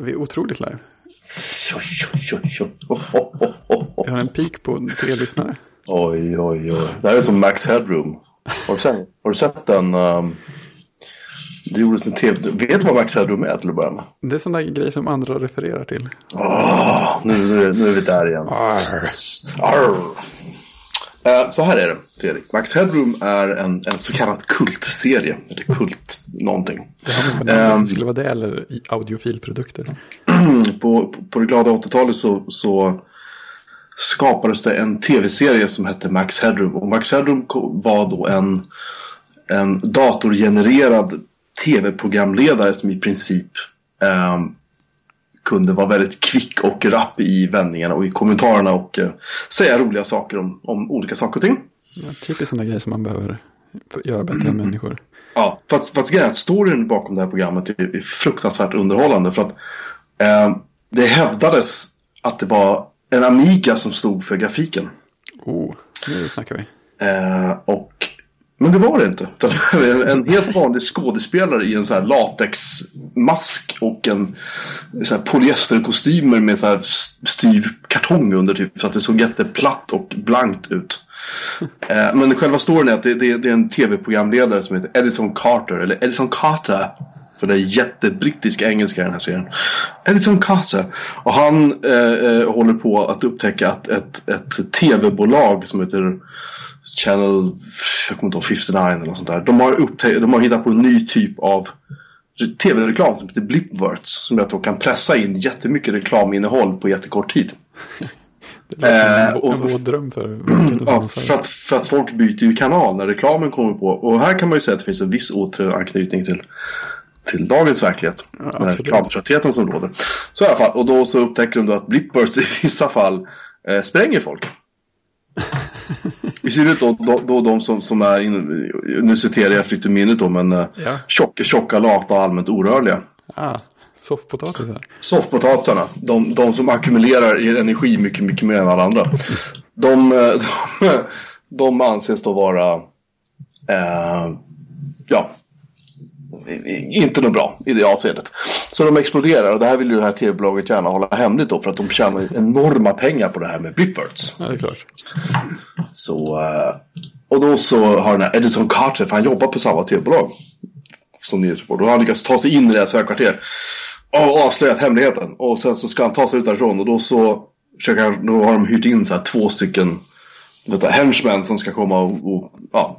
Vi är otroligt live. Oh, oh, oh, oh, oh. Vi har en peak på tre lyssnare. oj, oj, oj. Det här är som Max Headroom. Har du sett, har du sett den? Um, det gjordes en tv... Vet du vad Max Headroom är till att börja med? Det är sådana grej som andra refererar till. Åh, nu, nu, nu är vi där igen. Arr. Eh, så här är det, Fredrik. Max Headroom är en, en så kallad kultserie. Eller kult någonting. Med namnet, det skulle vara det eller audiofilprodukter. På, på, på det glada 80-talet så, så skapades det en tv-serie som hette Max Headroom. Och Max Headroom var då en, en datorgenererad tv-programledare som i princip ehm, kunde vara väldigt kvick och rapp i vändningarna och i kommentarerna och eh, säga roliga saker om, om olika saker och ting. Ja, typiskt sådana grejer som man behöver göra bättre än människor. Ja, fast, fast grejen är att storyn bakom det här programmet är, är fruktansvärt underhållande. För att eh, det hävdades att det var en Amiga som stod för grafiken. Oh, nu snackar vi. Eh, och, men det var det inte. En, en helt vanlig skådespelare i en så här latexmask och en så här polyesterkostymer med så här styv kartong under typ. Så att det såg jätteplatt och blankt ut. Eh, men själva storyn är att det, det, det är en tv-programledare som heter Edison Carter. Eller Edison Carter. För det är jättebrittisk engelska i den här serien. Edison Carter. Och han eh, eh håller på att upptäcka att ett, ett tv-bolag som heter Channel, jag kommer inte ihåg, 59 eller något sånt där. De har, upptä- de har hittat på en ny typ av tv-reklam som heter Blipwords. Som att de kan pressa in jättemycket reklaminnehåll på jättekort tid. Det låter Eh, en, våt dröm för Ja, för, att, för att folk byter ju kanal när reklamen kommer på. Och här kan man ju säga att det finns en viss återanknytning till, till dagens verklighet. den här reklamtröttheten som råder. Så i alla fall, och då så upptäcker de då att Blipburst i vissa fall eh, spränger folk. I synnerhet då, då, då de som, som är, in, nu citerar jag fritt ur minnet då, men eh, Ja. tjocka, tjocka, lata och allmänt orörliga. Ah, soffpotatisar. Soffpotatisarna, de, de som ackumulerar energi mycket, mycket mer än alla andra. De, eh, de, de anses då vara, eh, ja, inte något bra i det avseendet. Så de exploderar och det här vill ju det här tv-bolaget gärna hålla hemligt då för att de tjänar ju enorma pengar på det här med Blipwords. Ja, det är klart. Så, eh, och då så har den här Edison Carter, för han jobbar på samma tv-bolag som nyhetsreporter. Och han lyckas ta sig in i deras högkvarter och avslöjat hemligheten. Och sen så ska han ta sig ut därifrån och då så försöker han, då har de hyrt in så här två stycken vet du, henchmen som ska komma och, och ja,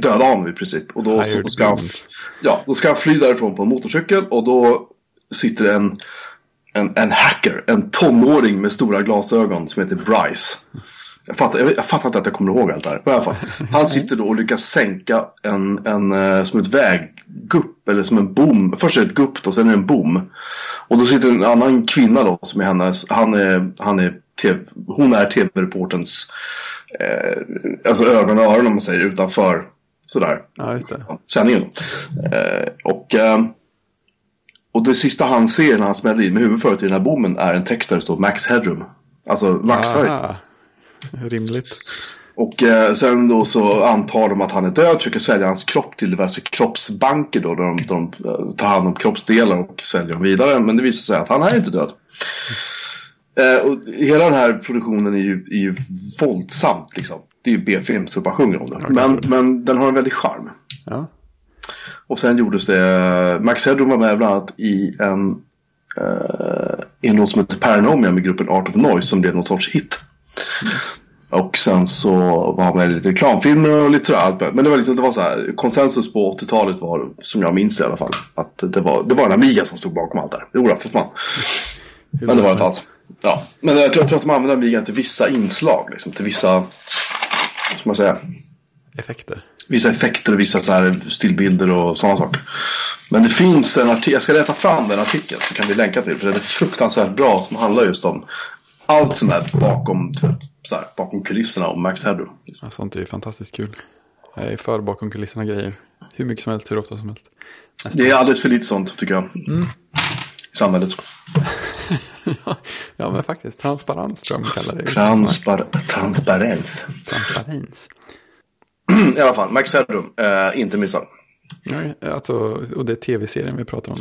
döda honom i princip. Och då, så, då, ska han, ja, då ska han fly därifrån på en motorcykel och då sitter en, en, en hacker, en tonåring med stora glasögon som heter Bryce. Jag fattar, jag, jag fattar inte att jag kommer ihåg allt det här. Men i alla fall, han sitter då och lyckas sänka en, en, eh, som ett väggupp, eller som en bom. Först är det ett gupp då, sen är det en bom. Och då sitter en annan kvinna då, som är hennes, han är, han är TV, hon är tv-reporterns eh, alltså ögon och öron om man säger utanför sådär Ja, just det. sändningen. Eh, och, eh, och det sista han ser när han smäller in med huvudet förut i den här bommen är en text där det står Max Headroom. Alltså maxhöjd. Aha. Rimligt. Och eh, sen då så antar de att han är död, försöker sälja hans kropp till diverse kroppsbanker då. Där de, där de eh, tar hand om kroppsdelar och säljer dem vidare. Men det visar sig att han är inte död. Eh, och hela den här produktionen är ju, är ju våldsamt liksom. Det är ju B-film så bara sjunger om det. Men, men den har en väldig charm. Ja. Och sen gjordes det, Max Headroom var med bland annat i en, eh, i en låt som heter Paranomia med gruppen Art of Noise som blev någon sorts hit. Och sen så var han med i lite reklamfilmer och lite sådär. Men det var, liksom, det var så här, konsensus på 80-talet var, som jag minns det i alla fall, att det var, det var en Amiga som stod bakom allt det här. Jo, för fan. Men det var ett allt. Ja, men jag tror, jag tror att de använde Amiga till vissa inslag, liksom, till vissa, ska man säga, Effekter. vissa effekter och vissa så här stillbilder och sådana saker. Men det finns en artikel, jag ska leta fram den artikeln så kan vi länka till. För den är fruktansvärt bra som handlar just om allt som är bakom, så här, bakom kulisserna om Max Headroom. Ja, sånt är ju fantastiskt kul. Jag är för bakom kulisserna grejer. Hur mycket som helst, hur ofta som helst. Det är alldeles för lite sånt tycker jag. I samhället. ja, men faktiskt. Transparens tror jag man kallar det. Transpar transparens. Transparens. I alla fall, Max Headroom, eh, inte missa. Nej, alltså, och det är tv-serien vi pratar om.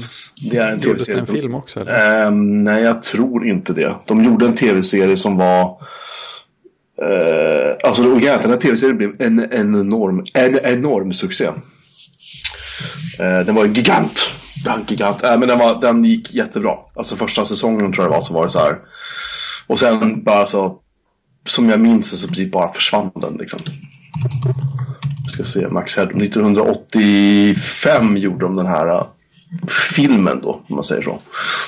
Det är en tv-serie. en film också? Eller? Ehm, nej, jag tror inte det. De gjorde en tv-serie som var... Uh, alltså, och den här tv-serien blev en, en, enorm, en enorm succé. Eh, den var en gigant. Ja, gigant. Äh, men den, var, den gick jättebra. Alltså första säsongen tror jag det var så var det så här. Och sen bara så. Som jag minns det så precis bara försvann den liksom. Vi ska se, Max Headroom. 1985 gjorde de den här uh, filmen då, om man säger så.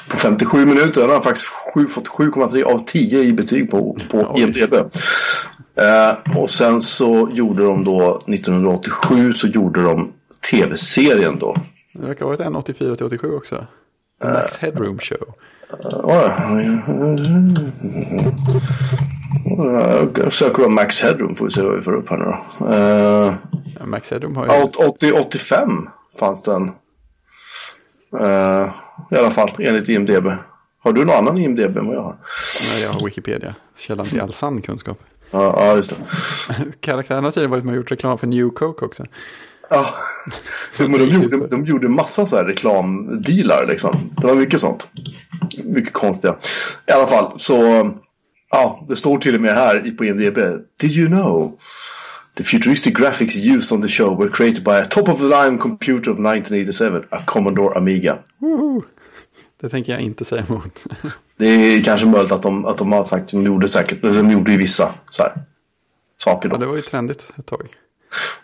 På 57 minuter. Den har faktiskt sju- fått 7,3 av 10 i betyg på, på. IMDB. Eh, och sen så gjorde de då, 1987 så gjorde de tv-serien då. Det verkar ha varit en 84 till 87 också. The Max Headroom Show. Oj. Jag söker på Max Headroom får vi se vad vi får upp här nu då. Eh, Ja, Max Headroom har ju... Ja, 80, 85 fanns den. Eh, I alla fall, enligt IMDB. Har du någon annan IMDB än vad jag har? Nej, jag har Wikipedia. Källan till all sann kunskap. Ja, ja just det. Karaktärerna har tydligen varit med och gjort reklam för New Coke också. Ja. Men de gjorde, de gjorde massa så här reklamdealar liksom. Det var mycket sånt. Mycket konstiga. I alla fall så. Ja, det står till och med här i- på IMDB. Did you know? The futuristic graphics used on the show were created by a top of the line computer of 1987, a Commodore Amiga. Det tänker jag inte säga emot. Det är kanske möjligt att de, att de har sagt, de gjorde säkert, eller de gjorde ju vissa så här, saker då. Ja, det var ju trendigt ett tag.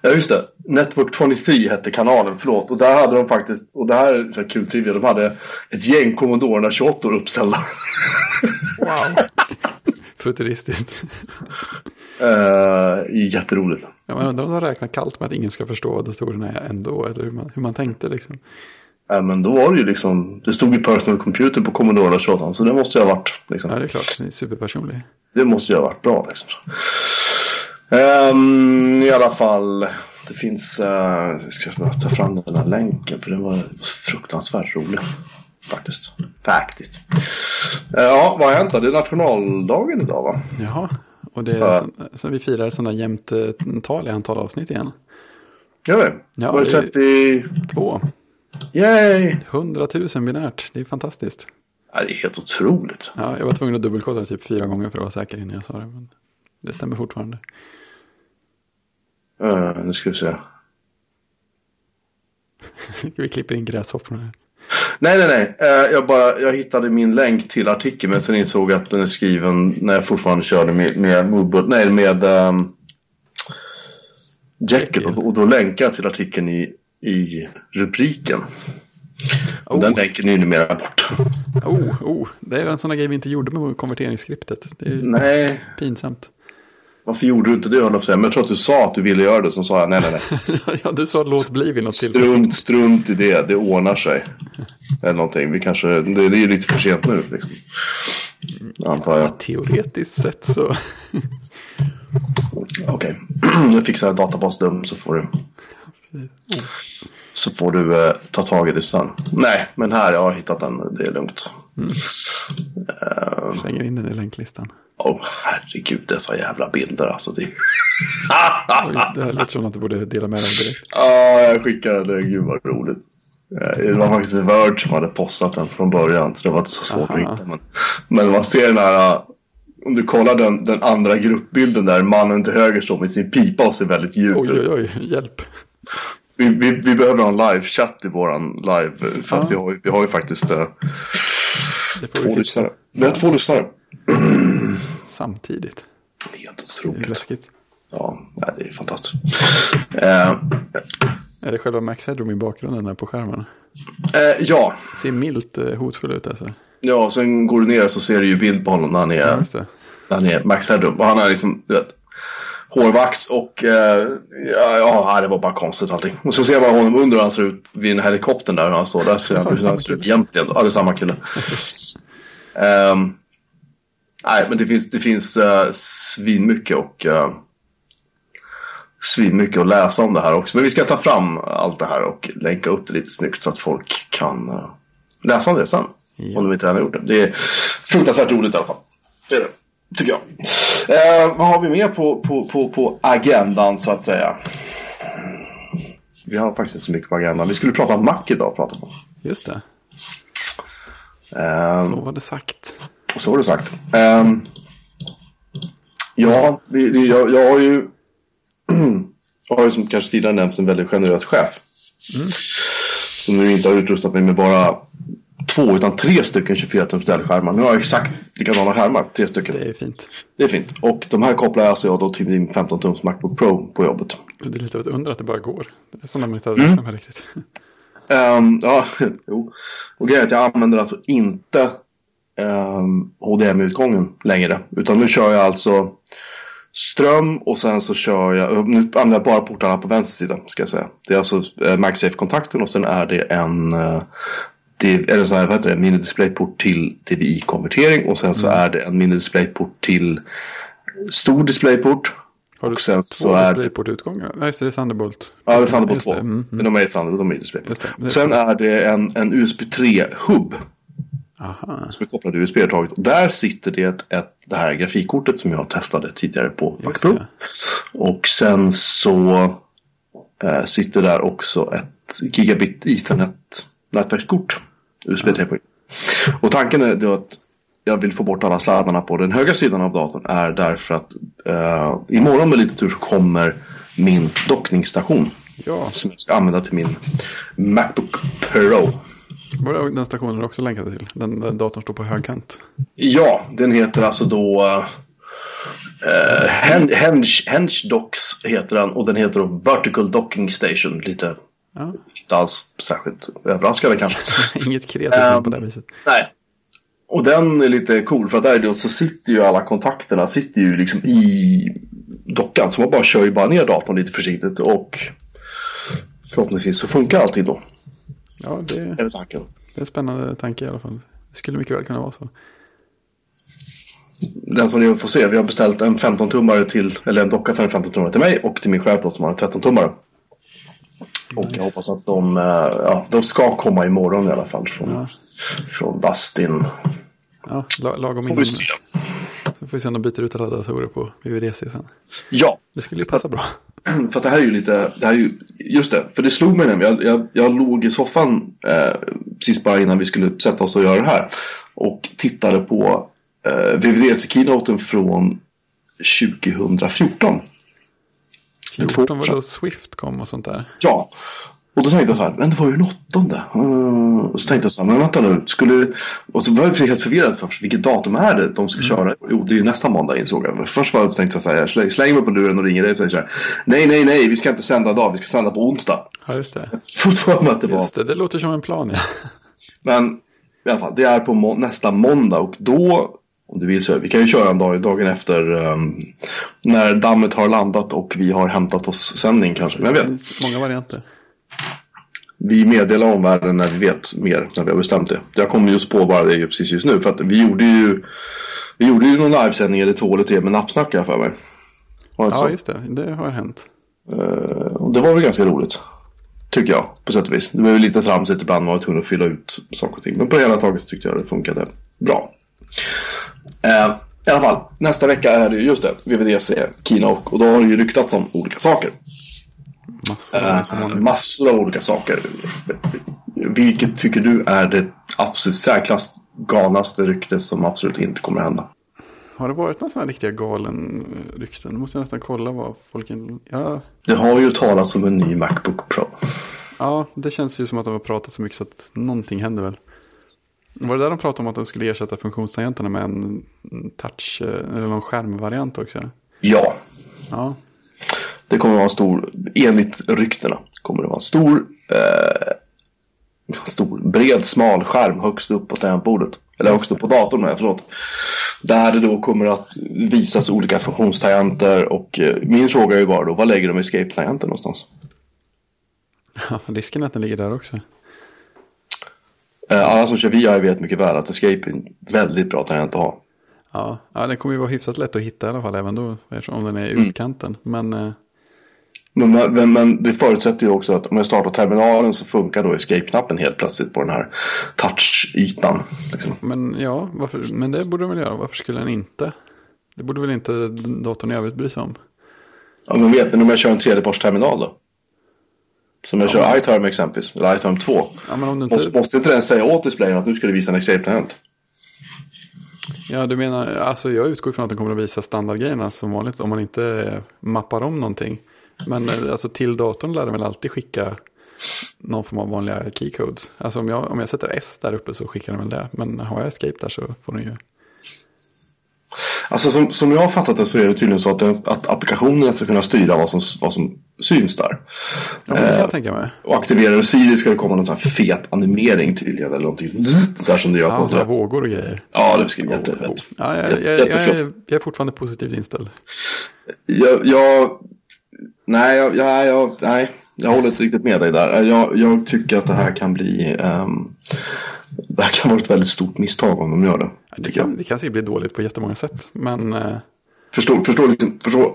Ja just det. Network 23 hette kanalen, förlåt. Och där hade de faktiskt, och det här är så här kul trivia, de hade ett gäng Commodore 28 uppställda. Wow! Futuristiskt. uh, jätteroligt. Ja, man undrar om de räknar kallt med att ingen ska förstå vad datorerna är ändå. Eller hur man, hur man tänkte liksom. Ja men då var det ju liksom, det stod ju personal computer på Commodore 28 så det måste ju ha varit, liksom, Ja, det är klart. Det är superpersonlig. det måste ju ha varit bra liksom. Ehm, I alla fall, det finns, uh, jag ska bara ta fram den här länken för den var fruktansvärt rolig. Faktiskt. Faktiskt. Eh, ja, vad har hänt då? Det är nationaldagen idag va? Jaha. Och det är Ja. som, som vi firar sådana jämnt eh, tal i antal avsnitt igen. Gör vi? Ja, var det det- 30? Två. Yay! 100 000 binärt. Det är fantastiskt. Ja, det är helt otroligt. Ja, jag var tvungen att dubbelkolla det typ fyra gånger för att vara säker innan jag sa det. Men det stämmer fortfarande. Uh, nu ska vi se. vi klipper in gräshopporna här. Nej, nej, nej. Eh, jag, bara, jag hittade min länk till artikeln men sen insåg jag att den är skriven när jag fortfarande körde med, med Moodboard. Nej, med um, Jekyll. Och, och då länkar jag till artikeln i, i rubriken. Och Den Oh. länken är ju numera bort. Oh, oh, det är en sån där grej vi inte gjorde med konverteringsskriptet. Det är Nej, pinsamt. Varför gjorde du inte det. Men jag tror att du sa att du ville göra det. Så sa jag nej, nej, nej. ja, du sa låt bli vid något tillfälle. Strunt, i det. Det ordnar sig. Eller någonting. Vi kanske, det, det är lite för sent nu. Liksom. Antar jag. Teoretiskt sett så. Okej. Jag fixar en databasdum så får du. Så får du eh, ta tag i det sen. Nej, men här jag har hittat den. Det är lugnt. Slänger in den i länklistan. Åh herregud dessa jävla bilder alltså. Det... Det låter som att du borde dela med dig direkt. Ja, jag skickade det. Gud vad roligt. Eh, Det var faktiskt Word som hade postat den från början. Så det var inte så svårt Aha. att hitta. Men, men man ser den här. eh, Om du kollar den, den andra gruppbilden där. Mannen till höger står med sin pipa och ser väldigt djup Oj, oj, oj, hjälp. Vi, vi, vi behöver ha en live-chatt i våran live. För Ja. vi, har, vi har ju faktiskt eh, Det får två lyssnare. Vi har två lyssnare. samtidigt. Helt Det är otroligt. läskigt. Ja, det är fantastiskt. Eh, Är det själva Max Headroom i bakgrunden där på skärmen? eh, ja. Ser milt eh, hotfull ut alltså. ja, sen går du ner så ser du ju bild på honom när han är, Ja, det. när han är Max Headroom. Och han har liksom du vet, hårvax och eh, ja, det var bara konstigt allting. Och så ser man honom under hur han ser ut vid en helikoptern där hur han står. Där ser han hur han ser ut egentligen. Ja, det är samma kille. Ehm, nej, men det finns, det finns uh, svinmycket och uh, svinmycket att läsa om det här också. Men vi ska ta fram allt det här och länka upp det lite snyggt så att folk kan eh, läsa om det sen. Ja. Om de inte redan har gjort det. Det är fruktansvärt roligt i alla fall. Det är det. Tycker jag. Eh, vad har vi mer på, på, på, på agendan så att säga? vi har faktiskt inte så mycket på agendan. Vi skulle prata om Mac idag. Prata på. Just det, Ehm, så var det sagt. Så var det sagt. Ehm, ja, jag, jag har ju... jag har ju som kanske tidigare nämnts en väldigt generös chef. Som nu inte har utrustat mig med bara två utan tre stycken 24-tums Dell-skärmar. Nu har jag exakt likadana skärmar, tre stycken. Det är fint. Det är fint. Och de här kopplar alltså jag då till min 15-tums Macbook Pro på jobbet. Det är lite av ett under att det bara går. Det är sådana man inte Mm. hade räknat med riktigt. Ehm, ja, jo. Och grejen är att jag använder alltså inte um, HDMI-utgången längre. Utan nu kör jag alltså ström och sen så kör jag, nu använder jag bara portarna på vänster sida ska jag säga. Det är alltså eh, MagSafe-kontakten och sen är det en det, eller så här, vad heter det, mini-displayport till DVI-konvertering och sen så är det en mini-displayport till stor displayport. Har du Och sen två så är- DisplayPort-utgångar? Nej, just det, det är Thunderbolt. Ja, det är Thunderbolt Just 2. det, mm, Men de är Thunderbolt, de är display. Just det. Och sen är det en, en USB 3-hubb Aha. som är kopplad till USB-övertaget. Och där sitter det ett, ett, det här grafikkortet som jag testade tidigare på Mac Just Pro. det. Och sen så eh, sitter där också ett gigabit Ethernet nätverkskort. USB 3.0. Och tanken är då att jag vill få bort alla sladdarna på den högra sidan av datorn är därför att eh, imorgon med lite tur så kommer min dockningsstation. Ja, Som jag ska använda till min Macbook Pro. var det den stationen du också länkade till? Den där datorn står på högkant. Ja, den heter alltså då uh, Henge, Docks heter den och den heter då Vertical Docking Station. Lite, Ja. inte alls särskilt överraskande kanske. Inget kreativt Ehm, på det här viset. Nej. Och den är lite cool för att där då så sitter ju alla kontakterna sitter ju liksom i dockan. Så man bara kör ju bara ner datorn lite försiktigt och förhoppningsvis så funkar allting då. Ja, det, Är det tanken. det är en spännande tanke i alla fall. Det skulle mycket väl kunna vara så. Den som ni får se, vi har beställt en 15-tummare till, eller en docka för en 15-tummare till mig och till min chef då som har en 13-tummare. Och jag hoppas att de, eh, ja, de ska komma imorgon i alla fall från, Ja. från Dustin. Ja, la- lagom Får innan. vi se. Så får vi se om de byter ut alla datorer på VVDC sen. Ja, Det skulle ju passa bra. för det här är ju lite, det här är ju, just det, för det slog mig nämligen. Jag, jag, jag låg i soffan eh, precis bara innan vi skulle sätta oss och göra det här. Och tittade på eh, VVDC-keynoten från 2014. 14 var då Swift kom och sånt där. Ja, och då tänkte jag så här, men det var ju den åttonde. Mm, och så tänkte jag så här, men vänta nu, skulle... Och så var jag helt förvirrad först, vilket datum är det de ska köra? Jo, det är ju nästa måndag insåg jag. Först var jag tänkte så här, jag slänger mig på luren och ringer dig och säger så här, nej, nej, nej, vi ska inte sända idag, vi ska sända på onsdag. Ja, just det. Fortfarande att det var. Just det, det låter som en plan ja. Men i alla fall, det är på må- nästa måndag och då, om du vill så, vi kan ju köra en dag, dagen efter um, när dammet har landat och vi har hämtat oss sändning kanske. Men jag vet, många varianter. Vi meddelar omvärlden när vi vet mer, när vi har bestämt det. Jag kommer just på bara det precis just nu. För att vi gjorde ju, vi gjorde ju någon livesändning eller två eller tre med nappsnack här för mig. Ja, så? just det. Det har hänt. Eh, och det var väl ganska roligt. Tycker jag, på sätt och vis. Det var ju lite tramsigt ibland, man var tvungen att fylla ut saker och ting. Men på det hela taget tyckte jag det funkade bra. Eh, I alla fall, nästa vecka är det ju just det, VVDC, Keynote. Och då har det ju ryktats om olika saker. Massor Eh, massor av olika saker. Vilket tycker du är det absolut särklass galnaste rykte som absolut inte kommer att hända? Har det varit några sådana riktiga galen eh, rykten? Nu måste jag nästan kolla vad folk... Ja, Det har ju talats om en ny Macbook Pro. ja, det känns ju som att de har pratat så mycket så att någonting händer väl. Var det där de pratade om att de skulle ersätta funktionstangenterna med en touch eller någon skärmvariant också? Ja, Ja, det kommer att vara en stor, enligt ryktena, kommer det vara en stor, eh, stor, bred, smal skärm högst upp på tangentbordet. Eller högst upp på datorn, nej, förlåt. Där det då kommer att visas olika funktionstangenter och eh, min fråga är ju bara då, vad lägger de escape-tangenten någonstans? Ja, risken är att den ligger där också. Eh, Alla som kör VI vet mycket väl att Escape är en väldigt bra tangent att ha. Ja, ja, den kommer ju vara hyfsat lätt att hitta i alla fall, även då, om den är i Mm. utkanten. Men eh, Men, men, men det förutsätter ju också att om jag startar terminalen så funkar då Escape-knappen helt plötsligt på den här touch-ytan. Liksom. Men ja, varför, men det borde den väl göra. Varför skulle den inte? Det borde väl inte datorn i övrigt bry sig om. Ja, men vet, men om jag kör en tredjepartsterminal då? Som jag kör iTerm exempelvis, eller iTerm 2. Ja, men om du inte... Måste, måste inte den säga åt displayen att nu ska du visa en Escape-tangent? Ja, du menar, alltså jag utgår ifrån att den kommer att visa standardgrejerna som vanligt om man inte mappar om någonting. Men eh, alltså till datorn lär den väl alltid skicka någon form av vanliga keycodes. Alltså om jag, om jag sätter S där uppe så skickar den väl det. Men har jag escape där så får den ju... Alltså som, som jag har fattat det så är det tydligen så att, den, att applikationerna ska kunna styra vad som, vad som syns där. Ja, det kan Eh, jag tänka mig. Och aktiverar du Siri ska det komma någon sån här fet animering tydligen. Eller någonting så här som det gör Ja, på vågor och grejer. Ja, det beskriver jättefett. Ja, jag, jag, jag, jag, Jättefluff. är, jag är fortfarande positivt inställd. Jag, jag, nej, jag, jag, jag, nej, jag håller inte riktigt med dig där. Jag, jag tycker att det här kan bli... ehm, det här kan vara ett väldigt stort misstag om de gör det. Det kan, det kan säkert bli dåligt på jättemånga sätt. Men eh, Förstår, förstår, liksom, förstår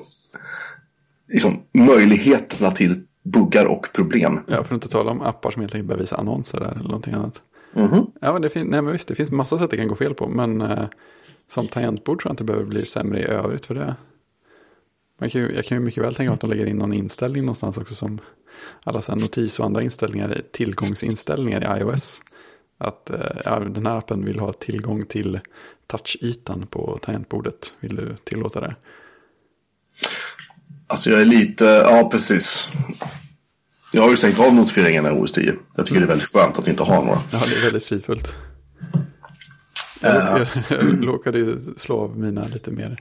liksom, möjligheterna till buggar och problem. ja, för att inte tala om appar som helt enkelt bara visar annonser där eller någonting annat. Mhm. Ja, men det, fin- nej, men visst, det finns massa sätt det kan gå fel på. Men eh, som tangentbord tror jag inte behöver bli sämre i övrigt för det. Man kan ju, jag kan ju mycket väl tänka mig att de lägger in någon inställning någonstans också som alla så notis och andra inställningar, tillgångsinställningar i iOS. Att eh, ja, den här appen vill ha tillgång till touchytan på tangentbordet. Vill du tillåta det? Alltså jag är lite, ja precis. Jag har ju stängt av notifieringarna i OS 10. Jag tycker det är väldigt skönt att inte ha några. Ja, det är väldigt fridfullt. Jag, jag, jag råkade ju slå av mina lite mer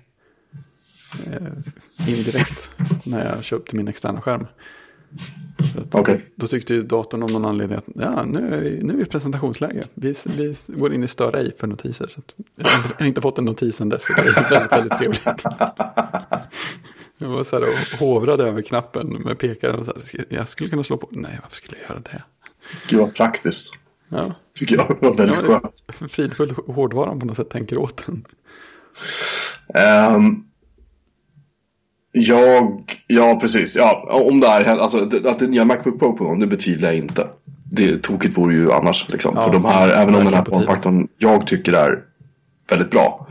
eh, indirekt när jag köpte min externa skärm. Okej. Då tyckte ju datorn om någon anledning att ja, nu, är vi, nu är vi i presentationsläge. Vi, vi går in i stör ej för notiser. Så att jag, har inte, jag har inte fått en notis sen dess. Det är väldigt, väldigt trevligt. Jag var så här och hovrade över knappen med pekaren. Och så här, jag skulle kunna slå på. Nej, varför skulle jag göra det? Gud vad praktiskt. Ja, Tycker jag. Det var väldigt Ja, skönt. fridfull hårdvaran på något sätt tänker åt den. Ehm, jag, ja precis. Ja, om det är, alltså att det är nya Macbook Pro på gång, det betvivlar jag inte. Det tokigt vore ju annars. Liksom. Ja, För de här, även om den här formfaktorn jag tycker är väldigt bra.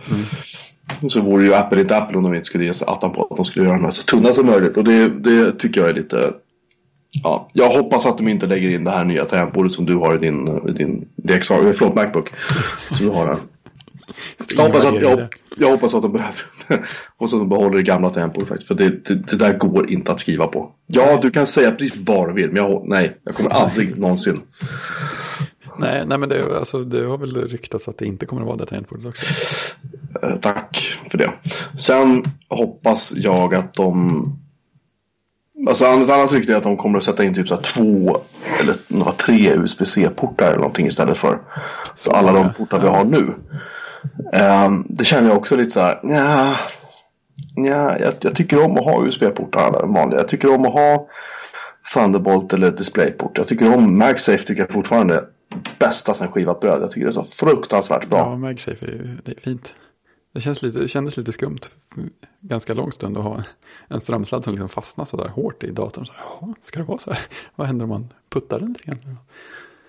Så vore ju Apple inte Apple om de inte skulle ge sig attan på att de skulle göra de här så tunna som möjligt. Och det, det tycker jag är lite... Ja, jag hoppas att de inte lägger in det här nya tangentbordet som du har i din, i din DXR, förlåt Macbook. Som du har här. Jag hoppas, att, jag, jag hoppas att de behöver och så de behåller det gamla tempot faktiskt. För det, det, det där går inte att skriva på. Ja, du kan säga precis vad du vill. Men jag, nej, jag kommer aldrig någonsin. Nej, nej men det, alltså, det har väl ryktats att det inte kommer att vara det tangentbordet också. Eh, tack för det. Sen hoppas jag att de... Alltså annat, annat rykte är att de kommer att sätta in typ så här två eller några tre USB-C-portar eller någonting istället för så alla de portar vi har nu. Um, det känner jag också lite så här. Nja, nja, jag, jag tycker om att ha USB-portar vanliga. Jag tycker om att ha Thunderbolt eller DisplayPort. Jag tycker om MagSafe tycker jag fortfarande är bästa sen skivat bröd. Jag tycker det är så fruktansvärt bra. Ja, MagSafe är ju det är fint. Det, känns lite, det kändes lite skumt ganska lång stund att ha en strömsladd som liksom fastnar så där hårt i datorn. Så, Jaha, ska det vara så här? Vad händer om man puttar den lite grann?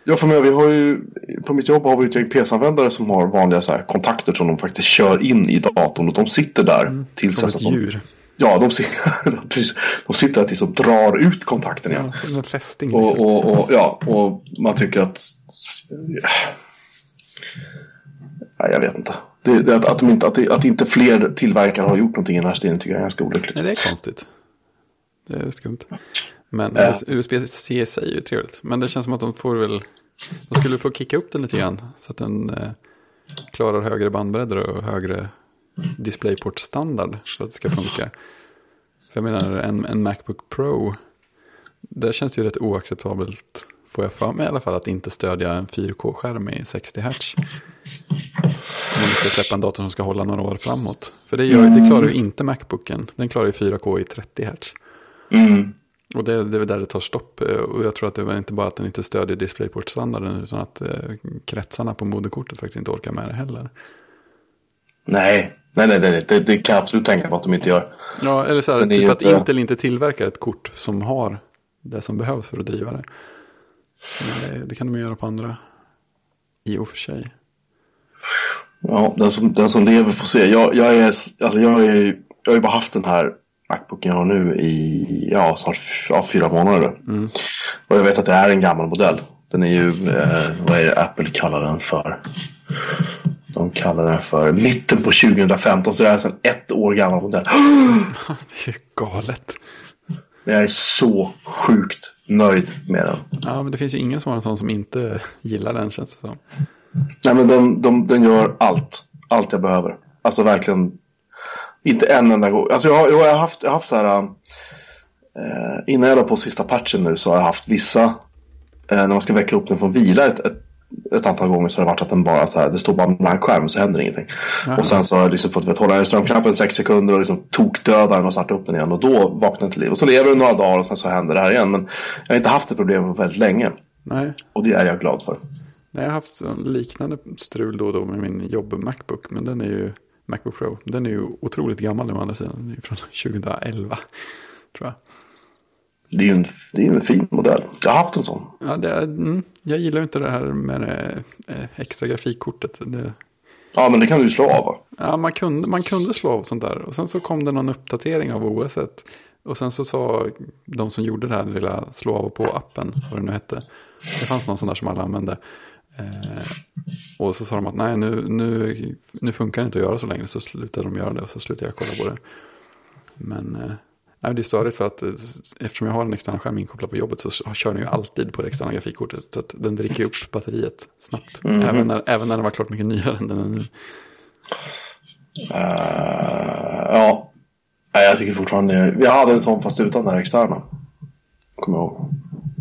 Ja, för mig, vi har ju, på mitt jobb har vi ett gäng PC-användare som har vanliga så här, kontakter som de faktiskt kör in i datorn. Och de sitter där tills Som ett de, djur. Ja, de, precis, de sitter där tills de drar ut kontakten igen. Ja, som en fästing. Och, och, och, ja, och man tycker att... Nej, jag vet inte. Det, det, att, att, de inte att, det, att inte fler tillverkare har gjort någonting i den här stilen tycker jag är ganska olyckligt. Nej, det är konstigt. Det är skumt. Men Ja. USB-C är ju trevligt. Men det känns som att de får väl... De skulle få kicka upp den lite grann. Så att den eh, klarar högre bandbredder och högre DisplayPort-standard. Så att det ska funka. För jag menar, en, en Macbook Pro. Där känns det ju rätt oacceptabelt. Får jag för mig i alla fall att inte stödja en 4K-skärm i 60 Hz. Om du ska släppa en dator som ska hålla några år framåt. För det, gör, det klarar ju inte Macbooken. Den klarar ju 4K i 30 Hz. Mm. Och det, det är där det tar stopp. Eh, Och jag tror att det var inte bara att den inte stödjer DisplayPort-standarden. Utan att eh, kretsarna på moderkortet faktiskt inte orkar med det heller. Nej, nej, nej, nej det, det kan jag absolut tänka på att de inte gör. Ja, eller så här, typ ju att inte- Intel inte tillverkar ett kort som har det som behövs för att driva det. Det, det kan de göra på andra. I och för sig. Ja, den som, den som lever får se. Jag, jag, är, alltså jag, är, jag har ju bara haft den här Macbooken jag har nu i ja, snart ja, fyra månader. Mm. Och jag vet att det är en gammal modell. Den är ju, eh, vad är det Apple kallar den för? De kallar den för mitten på 2015. Så det är alltså en ett år gammal modell. det är galet. Jag är så sjukt nöjd med den. Ja, men det finns ju ingen som har en sån som inte gillar den känns det som. Nej, men de, de, den gör allt. Allt jag behöver. Alltså verkligen. Inte en enda gång. Alltså jag, jag har haft, jag har haft så här. Eh, innan jag la på sista patchen nu så har jag haft vissa. Eh, när man ska väcka upp den från vila ett, ett, ett, antal gånger så har det varit att den bara så här. Det står bara en blank skärm så händer ingenting. Aha. Och sen så har jag liksom fått hålla strömknappen sex sekunder och liksom tokdöda den och starta upp den igen. Och då vaknar den till liv. Och så lever den några dagar och sen så händer det här igen. Men jag har inte haft ett problem på väldigt länge. Nej. Och det är jag glad för. Nej, jag har haft liknande strul då och då med min jobb Macbook. Men den är ju Macbook Pro. Den är ju otroligt gammal nu å andra sidan. Den från 2011 tror jag. Det är ju en, det är en fin modell. Jag har haft en sån. Ja, det mm, jag gillar inte det här med det eh, extra grafikkortet. Det... Ja, men det kan du ju slå av va? Ja, man kunde, man kunde slå av sånt där. Och sen så kom det någon uppdatering av OS. Och sen så sa de som gjorde det här lilla slå av på appen, vad det nu hette. Det fanns någon sån där som alla använde. Eh, och så sa de att nej, nu, nu, nu funkar det inte att göra så länge. Så slutade de göra det och så slutade jag kolla på det. Men eh, det är störigt för att eh, eftersom jag har en extern skärm inkopplad på jobbet så kör den ju alltid på det externa grafikkortet. Så att den dricker upp batteriet snabbt. Mm även, när, även när den var klart mycket nyare än den är nu. Uh, ja, jag tycker fortfarande, vi hade en sån fast utan den här externa. Kommer jag ihåg.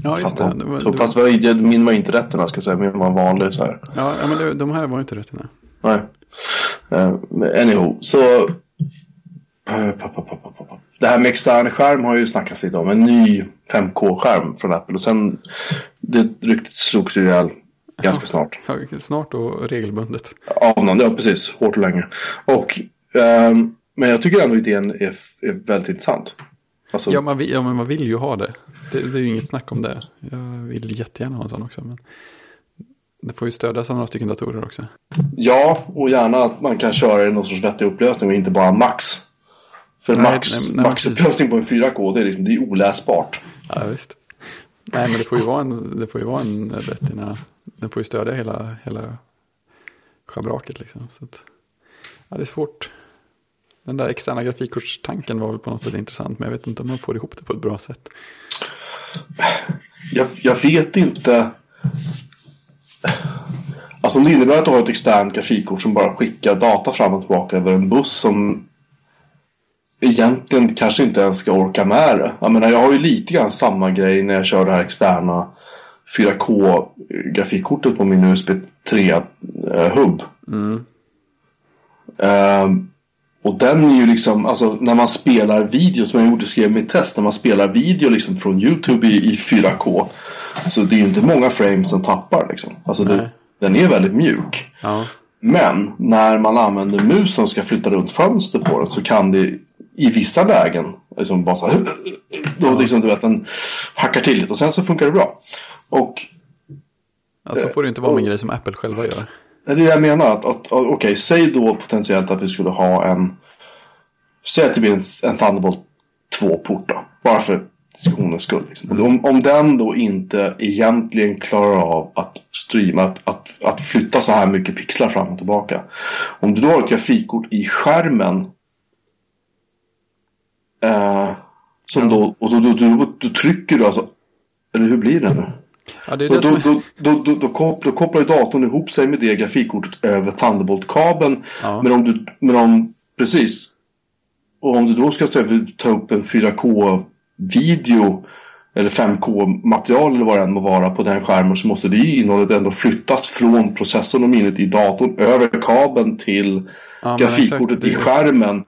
Ja, just det. det, var, så, fast var, min var inte rätterna ska jag säga, min var vanlig så här. Ja, ja men det, de här var inte rätterna. Nej. Uh, anyhow, så... Uh, det här med extern skärm har ju snackats lite om. En ny 5K-skärm från Apple. Och sen, det ryktet slogs ju ihjäl ganska ja, snart. snart och regelbundet. Av någon, ja precis. Hårt och länge. Och, um, men jag tycker ändå idén är, är väldigt intressant. Alltså, ja, man vill, ja, men man vill ju ha det. det. Det är ju inget snack om det. Jag vill jättegärna ha en sån också. Men det får ju stödjas av några stycken datorer också. Ja, och gärna att man kan köra i någon sorts vettig upplösning och inte bara max. För nej, max, nej, nej, maxupplösning på en 4K det är, liksom, det är oläsbart. Ja, visst. Nej, men det får ju vara en, det får ju vara en retina. Den får ju stödja hela, hela schabraket liksom. Så att, ja, det är svårt. Den där externa grafikkortstanken var väl på något sätt intressant. Men jag vet inte om man får ihop det på ett bra sätt. Jag, jag vet inte. Alltså om det innebär att du har ett externt grafikkort som bara skickar data fram och tillbaka över en buss som egentligen kanske inte ens ska orka med det. Jag menar jag har ju lite grann samma grej när jag kör det här externa 4K grafikkortet på min USB 3 hubb. Mm. Um, och den är ju liksom, alltså när man spelar video som jag gjorde, skrev mitt test, när man spelar video liksom från YouTube i, i 4K. Så det är ju inte många frames som tappar liksom. Alltså det, den är väldigt mjuk. Ja. Men när man använder musen och ska flytta runt fönster på den så kan det i vissa lägen liksom bara så här, då ja. liksom du vet den hackar till lite och sen så funkar det bra. Och Alltså får det inte vara med en grej som Apple själva gör. Det är det jag menar. Att, att, Okej, okay, säg då potentiellt att vi skulle ha en... Säg att det blir en, en Thunderbolt 2-port då. Bara för diskussionens skull. Liksom. Mm. Om, om den då inte egentligen klarar av att streama, att, att, att flytta så här mycket pixlar fram och tillbaka. Om du då har ett grafikkort i skärmen. Eh, som ja. då, och då, då, då, då, trycker du alltså. Eller hur blir det nu? Ja, då, då, då, då, då, kopplar, kopplar datorn ihop sig med det grafikkortet över Thunderbolt-kabeln. Ja. Men om du, men om, precis. Och om du då ska ta upp en 4K-video eller 5K-material eller vad det än må vara på den skärmen så måste det innehållet ändå flyttas från processorn och minnet i datorn över kabeln till ja, grafikkortet i skärmen.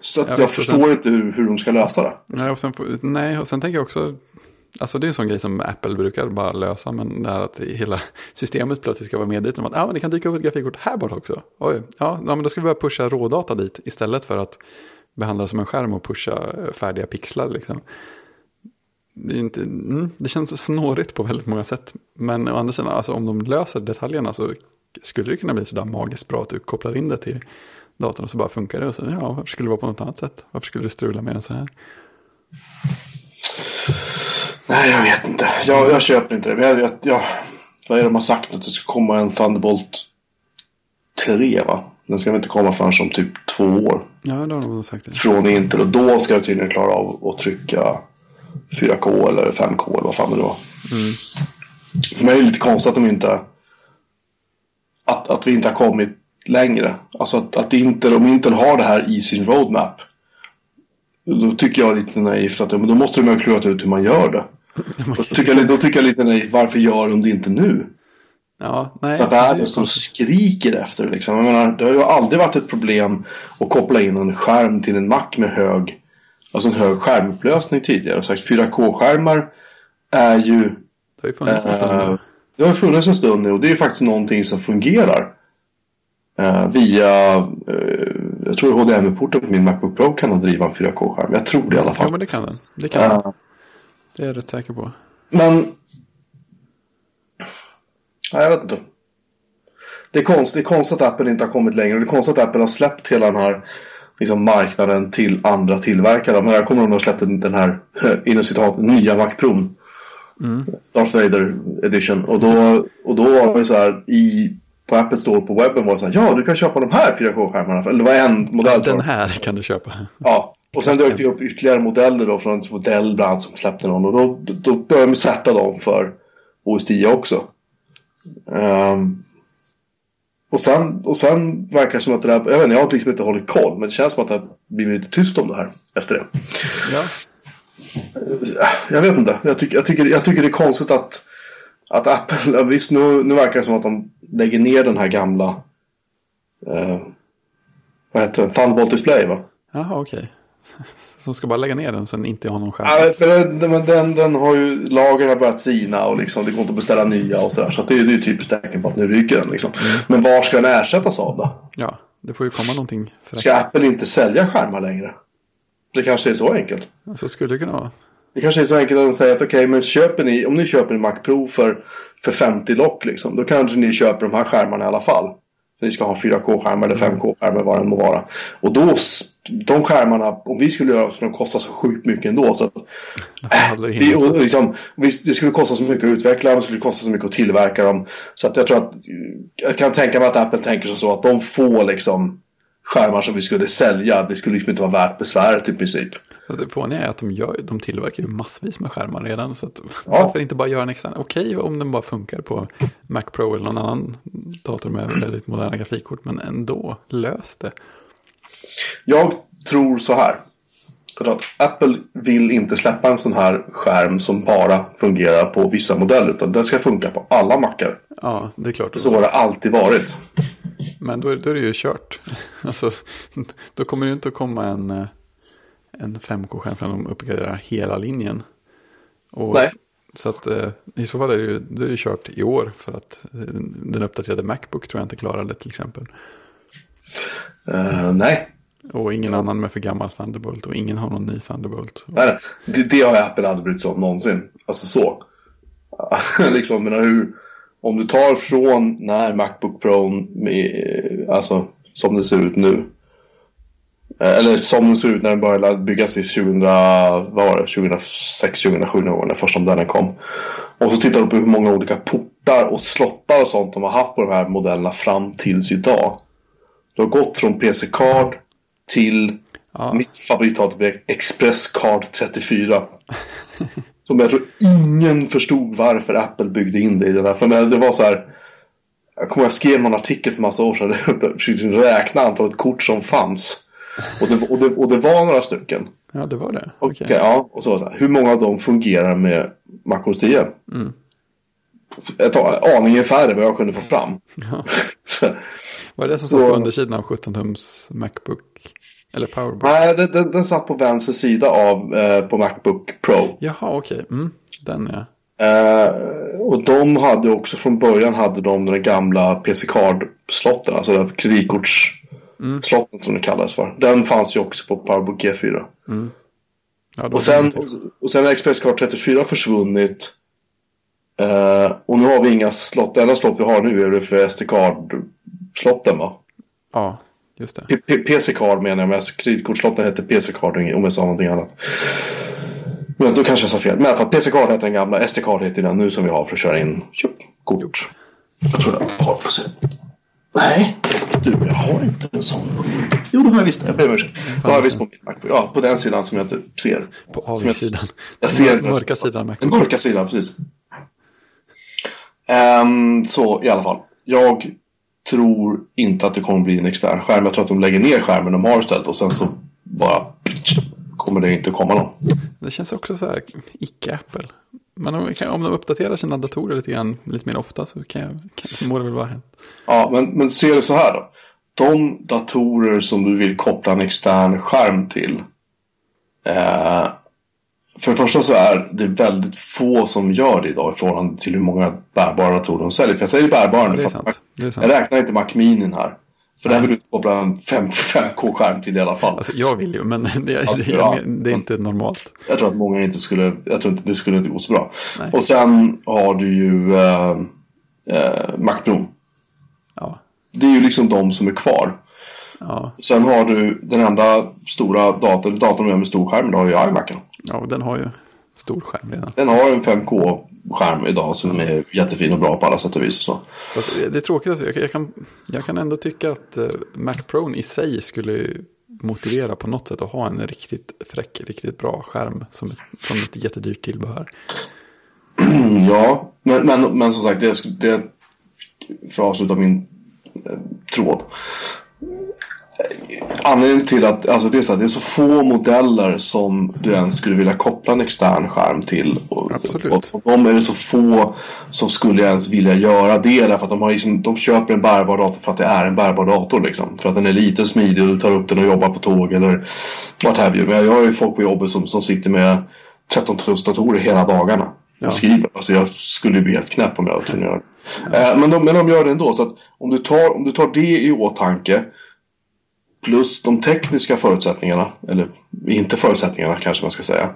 Så jag, jag förstår sen... inte hur, hur de ska lösa det. Nej och, sen, nej, och sen tänker jag också Alltså det är en sån grej som Apple brukar bara lösa. Men det här att hela systemet plötsligt ska vara medvetet om att ah, men det kan dyka upp ett grafikkort här borta också. Oj, ja, ja, men då ska vi börja pusha rådata dit istället för att behandla det som en skärm och pusha eh, färdiga pixlar. Liksom. Det, är inte, mm, det känns snårigt på väldigt många sätt. Men å andra sidan, alltså, om de löser detaljerna så skulle det kunna bli sådär magiskt bra att du kopplar in det till datorn och så bara funkar det. Och så, ja, varför skulle det vara på något annat sätt? Varför skulle det strula mer än så här? Nej, jag vet inte. Jag, jag köper inte det. Men jag, jag, jag, vad är det de har sagt? Att det ska komma en Thunderbolt 3 va? Den ska väl inte komma förrän om typ två år. Ja, det har de sagt. Det. Från Intel. Och då ska det tydligen klara av att trycka 4K eller 5K eller vad fan det var. Mm. För mig är det lite konstigt att de inte... Att, att vi inte har kommit längre. Alltså att, att Intel, om Intel har det här i sin roadmap. Då tycker jag lite naivt att men då måste de ha klurat ut hur man gör det. Då tycker, jag, då tycker jag lite naivt, varför gör de det inte nu? Ja, nej. Att världen står och skriker efter liksom. Jag menar, det har ju aldrig varit ett problem att koppla in en skärm till en Mac med hög, alltså en hög skärmupplösning tidigare. Så 4K-skärmar är ju... Det har ju funnits en stund eh, nu. det har funnits en stund nu och det är faktiskt någonting som fungerar. Eh, via, eh, jag tror HDMI-porten på min Macbook Pro kan driva en 4K-skärm. Jag tror det i alla Ja, fall. men det kan den. Det kan den. Det är jag rätt säker på. Men... Nej, jag vet inte. Det är, konst, det är konstigt att Apple inte har kommit längre. Det är konstigt att Apple har släppt hela den här liksom, marknaden till andra tillverkare. Men här kommer de att släppa den den här, inom citat, nya Mac Pro. Darth Vader edition. Och då, och då var det så här i, på Apple Store på webben var det så här. Ja, du kan köpa de här 4K-skärmarna. Eller det var en modell. Den jag. här kan du köpa. Ja, och sen dök det upp ytterligare modeller då från Modell bland annat som släppte någon. Och då, då började de särta dem för OS 10 också. Ehm, och, sen, och sen verkar det som att det där, jag vet inte, jag har liksom inte hållit koll. Men det känns som att det har blivit lite tyst om det här efter det. Ja, Jag vet inte, jag tycker, jag tycker, jag tycker det är konstigt att, att Apple, visst nu, nu verkar det som att de lägger ner den här gamla, eh, vad heter den, Thunderbolt Display va? jaha okej. Som ska bara lägga ner den så den inte har någon skärm. Ja, men den, den har ju, lagren har börjat sina och liksom, det går inte att beställa nya och sådär. Så det, är- ju typiskt tecken på att nu ryker den liksom. Men var ska den ersättas av då? Ja, det får ju komma någonting. För Ska Apple inte sälja skärmar längre? Det kanske är så enkelt. så skulle det kunna vara. Det kanske är så enkelt att de säger att okej, men köper ni, om ni köper en Mac Pro för, för 50 lock liksom, då kanske ni köper de här skärmarna i alla fall. Ni ska ha 4K-skärmar eller 5K-skärmar vad det må vara. Och då, de skärmarna, om vi skulle göra så de kostar så sjukt mycket ändå. Så att, hade det och liksom, det skulle kosta så mycket att utveckla dem, det skulle kosta så mycket att tillverka dem. Så att jag tror att, jag kan tänka mig att Apple tänker så att de få liksom skärmar som vi skulle sälja, det skulle liksom inte vara värt besväret i princip. Fast Det fåniga är att de, gör, de tillverkar ju massvis med skärmar redan. Så att, varför inte bara göra en extra? Okej om den bara funkar på Mac Pro eller någon annan dator med väldigt moderna grafikkort. Men ändå, lös det. Jag tror så här. För att Apple vill inte släppa en sån här skärm som bara fungerar på vissa modeller. Utan den ska funka på alla mackar. Ja, det är klart. Så har det alltid varit. Men då, är- då är det ju kört. Alltså, då kommer det inte att komma en, eh, en 5K-skärm förrän de uppgraderar hela linjen. Och, Nej. Så att eh, i så fall är det ju då är det kört i år. För att eh, den uppdaterade Macbook tror jag inte klarar det till exempel. Eh, nej. Och ingen annan med för gammal Thunderbolt. Och ingen har någon ny Thunderbolt. nej, nej. Det, det har Apple aldrig brytt sig om någonsin. Alltså så. liksom, menar hur. Om du tar från när Macbook Pro med, alltså som det ser ut nu. Eh, Eller som det ser ut när den började byggas i 2000, vad var det, 2006, 2007 någon gång när första modellen kom. Och så tittar du på hur många olika portar och slottar och sånt de har haft på de här modellerna fram tills idag. Du har gått från PC-card till Ja. mitt favoritdatorn Express Card 34. Som jag tror ingen förstod varför Apple byggde in det i den här. För det var så här. Jag kommer jag skrev någon artikel för massa år sedan. Jag försökte räkna antalet kort som fanns. Och det, och det, och det var några stycken. Ja, det var det. Okej. ja, och så var det så här, hur många av dem fungerar med MacOS 10? Mm. Ett aningen färre vad jag kunde få fram. Ja. Så, Var det det som Så- stod på undersidan av 17-tums Macbook? Eller Powerbook? nej, den, den, den satt på vänster sida av eh, på Macbook Pro. Jaha, okej. Mm, den ja. Eh, och de hade också från början hade de den gamla PC Card-slotten, alltså den kreditkortsslotten som det kallades för. Den fanns ju också på Powerbook G4. ja då Och sen, och, sen har Express Card 34 försvunnit. Eh, och nu har vi inga slott. Det enda slott vi har nu är det för SD-card-slotten va? Ja, just det. PC-card menar jag, men kreditkortslotten hette PC-card om jag sa någonting annat. Men då kanske jag sa fel. Men i alla fall, PC-card hette den gamla. SD-card heter den nu som vi har för att köra in kort. Jag tror jag har. Får se. Nej, du, jag har inte en sån. Jo, det har jag visst. Jag ber om ursäkt. Det har jag visst på min Macbook. Ja, på den sidan som jag inte ser. På avigsidan. Jag ser Den mörka sidan. Den mörka sidan, precis. Ehm, så i alla fall. Jag tror inte att det kommer bli en extern skärm. Jag tror att de lägger ner skärmen de har istället och sen så bara kommer det inte komma någon. Det känns också så här icke-Apple. Men om, om de uppdaterar sina datorer lite grann, lite mer ofta så kan jag, kan, må det väl vara hänt. Ja, men, men se det så här då. De datorer som du vill koppla en extern skärm till. Eh, för det första så är det väldigt få som gör det idag i förhållande till hur många bärbara datorer de säljer. För jag säger bärbara Ja, nu. det är sant. Det är Jag sant. räknar inte Mac Mini här. För den vill du inte koppla en 5, 5K-skärm till i alla fall. Alltså, jag vill ju, men det, Ja, det, ja. det är inte normalt. Jag tror att många inte skulle, jag tror inte det skulle inte gå så bra. Nej. Och sen har du ju eh, eh, Mac Pro. Ja, Det är ju liksom de som är kvar. ja, Sen har du den enda stora datorn, datorn med stor skärm idag är ju iMacen. ja, den har ju stor skärm redan. Den har en 5K-skärm idag som är jättefin och bra på alla sätt och vis. Och så. Det är tråkigt, alltså. jag, kan, jag kan ändå tycka att eh, Mac Pro i sig skulle motivera på något sätt att ha en riktigt fräck, riktigt bra skärm som ett, som ett jättedyrt tillbehör. Ja, men, men, men som sagt, det, det för att avsluta min eh, tråd. Anledningen till att alltså det, är så här, det är så få modeller som du ens skulle vilja koppla en extern skärm till. Och, Absolut. Och, och de är det så få som skulle ens vilja göra det. Därför att de, har liksom, de köper en bärbar dator för att det är en bärbar dator. Liksom. För att den är lite smidig och du tar upp den och jobbar på tåg eller vart have you. Men jag har ju folk på jobbet som, som sitter med 13 tums datorer hela dagarna. Och skriver. Alltså jag skulle bli helt knäpp om jag var tvungen att göra det. Eh, men, de, men de gör det ändå. Så att om du tar, om du tar det i åtanke. Plus de tekniska förutsättningarna. Eller inte förutsättningarna kanske man ska säga.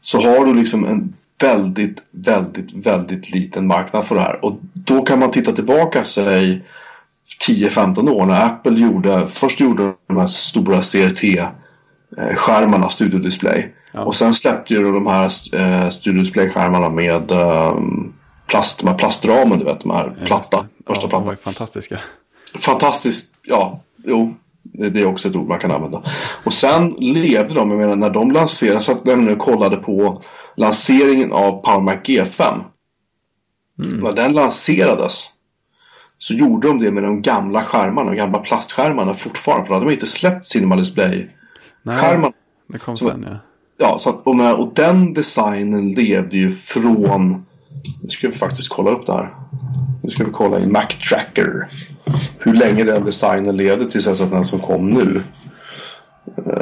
Så har du liksom en väldigt, väldigt, väldigt liten marknad för det här. Och då kan man titta tillbaka sig 10-15 år när Apple gjorde, först gjorde de här stora CRT-skärmarna, Studio Display. Och sen släppte ju de här eh, Studio Display-skärmarna med eh, plast, de här plastramen, du vet, de här platta, första ja, de var ju fantastiska. Fantastiskt, ja, jo. Det är också ett ord man kan använda. Och sen levde de, jag menar när de lanserades, så att nu kollade på lanseringen av Power Mac G5. När den lanserades så gjorde de det med de gamla skärmarna, de gamla plastskärmarna fortfarande. För då hade de inte släppt Cinema Display-skärmarna. Det kom sen ja. Ja, så att, och, med, och den designen levde ju från... Nu ska vi faktiskt kolla upp det här. Nu ska vi kolla i Mac Tracker. Hur länge den designen leder tills att den som kom nu. Uh,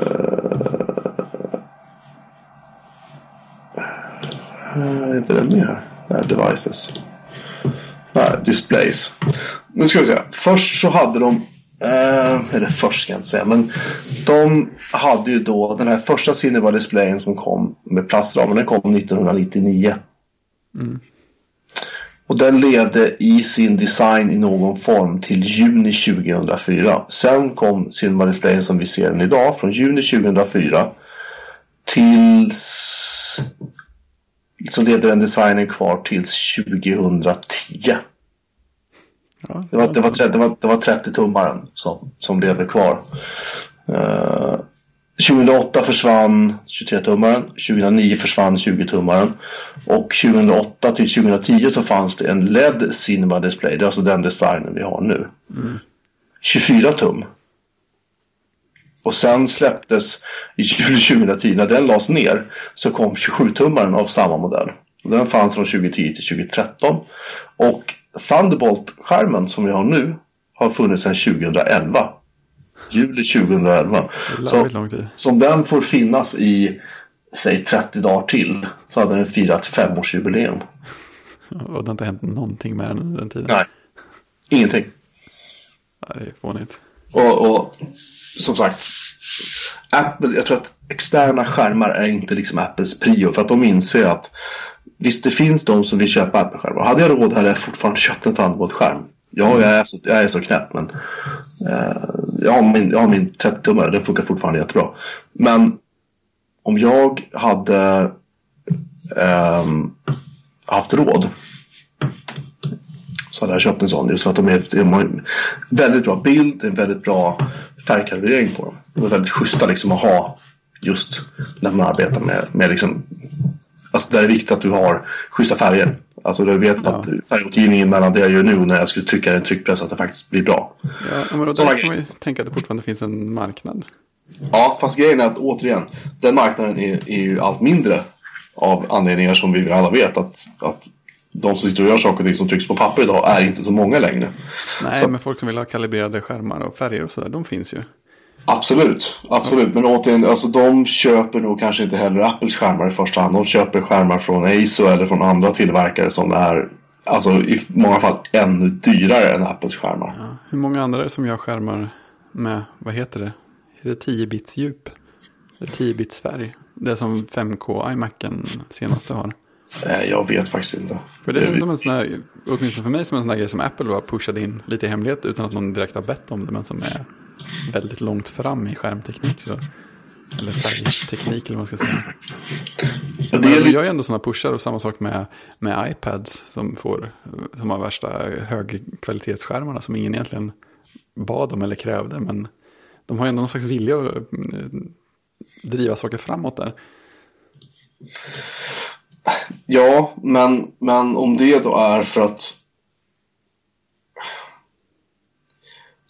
är inte den med här? Nej, devices. Nej, displays. Nu ska vi se. Först så hade de Eh, eller först ska jag inte säga. Men de hade ju då den här första Cinema-displayen som kom med plastramen. Den kom 1999. Mm. Och den levde i sin design i någon form till juni 2004. Sen kom Cinema-displayen som vi ser den idag från juni 2004 tills... Så levde den designen kvar tills 2010. ja. Det var, det var, 30, det var, det var 30 tummaren som, som levde kvar. Eh, 2008 försvann 23-tummaren. 2009 försvann 20-tummaren. Och 2008 till 2010 så fanns det en LED Cinema Display. Det är alltså den designen vi har nu. 24 tum. Och sen släpptes i juli 2010, när den lades ner, så kom 27-tummaren av samma modell. Den fanns från 2010 till 2013. Och Thunderbolt-skärmen som vi har nu har funnits sedan 2011. Juli 2011. Det är Så, lång tid. så om den får finnas i, säg 30 dagar till, så hade den firat femårsjubileum. Och det har inte hänt någonting med den under den tiden. Nej, ingenting. Ja, det är fånigt. Och, och som sagt, Apple, jag tror att externa skärmar är inte liksom Apples prio. För att de inser att visst, det finns de som vill köpa Apple-skärmar. Hade jag råd hade jag fortfarande köpt en Thunderbolt-skärm. Ja, jag är så, jag är så knäpp, men Eh, jag har min, jag har min 30-tummare, den funkar fortfarande jättebra. Men om jag hade ehm, haft råd så hade jag köpt en sån. Just för att de, är, de har väldigt bra bild, en väldigt bra färgkalibrering på dem. De är väldigt schyssta liksom att ha just när man arbetar med, med liksom, alltså det är viktigt att du har schyssta färger. Alltså du vet att färgåtergivningen mellan det jag gör nu och när jag skulle trycka en tryckpress att det faktiskt blir bra. Ja, men då kan man ju tänka att det fortfarande finns en marknad. Ja, fast grejen är att återigen, den marknaden är, är ju allt mindre av anledningar som vi alla vet att, att de som sitter och gör saker och ting som trycks på papper idag är inte så många längre. Nej, Så- men folk som vill ha kalibrerade skärmar och färger och sådär, de finns ju. Absolut, absolut. Men återigen, alltså de köper nog kanske inte heller Apples skärmar i första hand. De köper skärmar från ASO eller från andra tillverkare som är alltså i många fall ännu dyrare än Apples skärmar. Ja. Hur många andra är det som gör skärmar med, vad heter det? Heter det 10 bits djup? Det är 10 bits färg. Det som 5K iMacen senaste har. Eh, Jag vet faktiskt inte. För det känns vet- som en sån här, åtminstone för mig, som en sån här grej som Apple var pushade in lite i hemlighet utan att någon direkt har bett om det, men som är väldigt långt fram i skärmteknik. Så. Eller färgteknik eller vad man ska säga. Ja, Men det är gör ju ändå sådana pushar och samma sak med, med iPads som, får, som har värsta högkvalitetsskärmarna som ingen egentligen bad om eller krävde. Men de har ju ändå någon slags vilja att eh, driva saker framåt där. Ja, men, men om det då är för att...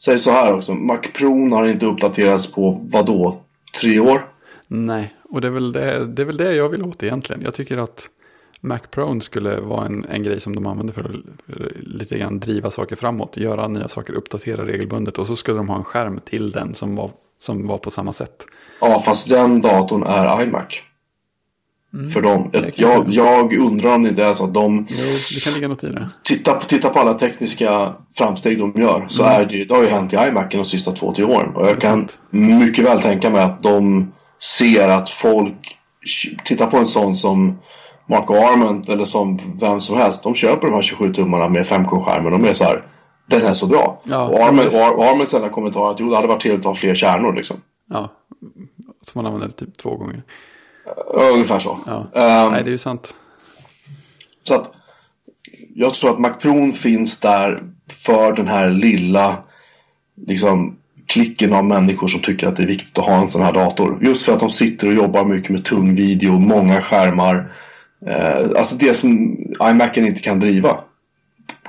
Säg så här också. Mac Pro har inte uppdaterats på vad då? Tre år? Nej, och det är, väl det, det är väl det jag vill åt egentligen. Jag tycker att Mac Pro skulle vara en, en grej som de använder för att för att lite grann driva saker framåt. Göra nya saker, uppdatera regelbundet. Och så skulle de ha en skärm till den som var, som var på samma sätt. Ja, fast den datorn är iMac. För dem. Jag, jag- undrar om det inte är så att de Jo, det kan ligga något i det. Titta på, titta på alla tekniska framsteg de gör. Så är det, det har ju hänt i iMac de sista två, tre åren. Och jag kan mycket väl tänka mig att de ser att folk tittar på en sån som Marco Arment eller som vem som helst. De köper de här 27 tummarna med 5K-skärmen. De är så här, den är så bra. Ja, och Arment, Arments enda kommentar är att jo, det hade varit trevligt att ha fler kärnor liksom. Ja, som man använder typ två gånger. Ungefär så. Ja. Ehm, Nej, det är ju sant. Så att jag tror att Macron finns där för den här lilla liksom, klicken av människor som tycker att det är viktigt att ha en sån här dator. Just för att de sitter och jobbar mycket med tung video, många skärmar. Eh, alltså det som iMacen inte kan driva.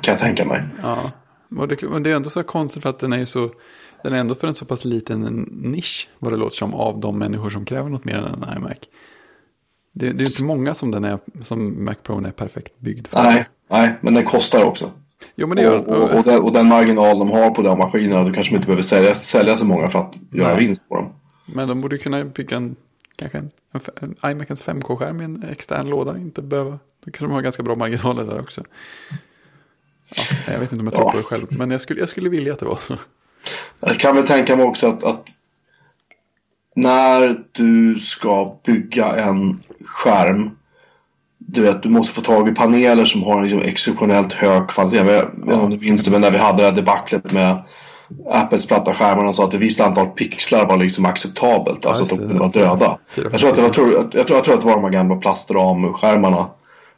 Kan jag tänka mig. Ja, och det, men det är ändå så konstigt för att den är ju så, den är ändå för en så pass liten nisch, vad det låter som, av de människor som kräver något mer än en iMac. Det, det är inte många som den är, som Mac Pro är perfekt byggd för. Nej, nej, men den kostar också. Jo, men det gör Och, och, och, den, och den marginal de har på de maskinerna, då kanske de inte behöver sälja, sälja så många för att göra Nej. vinst på dem. Men de borde kunna bygga en, kanske en, en, en iMacens 5K-skärm i en extern låda. Inte behöva, då kanske de har ganska bra marginaler där också. Ja, jag vet inte om jag tror Ja. på det själv, men jag skulle, jag skulle vilja att det var så. Jag kan väl tänka mig också att, att när du ska bygga en skärm. Du vet, du måste få tag i paneler som har en liksom exceptionellt hög kvalitet. Jag vet inte om du minns det, men när vi hade det här debaclet med Apples platta skärmar och sa att ett visst antal pixlar var liksom acceptabelt. Alltså att just de det. kunde vara döda. Jag tror, att det var, fem tror, jag, tror, jag tror att det var de här gamla plastramskärmarna.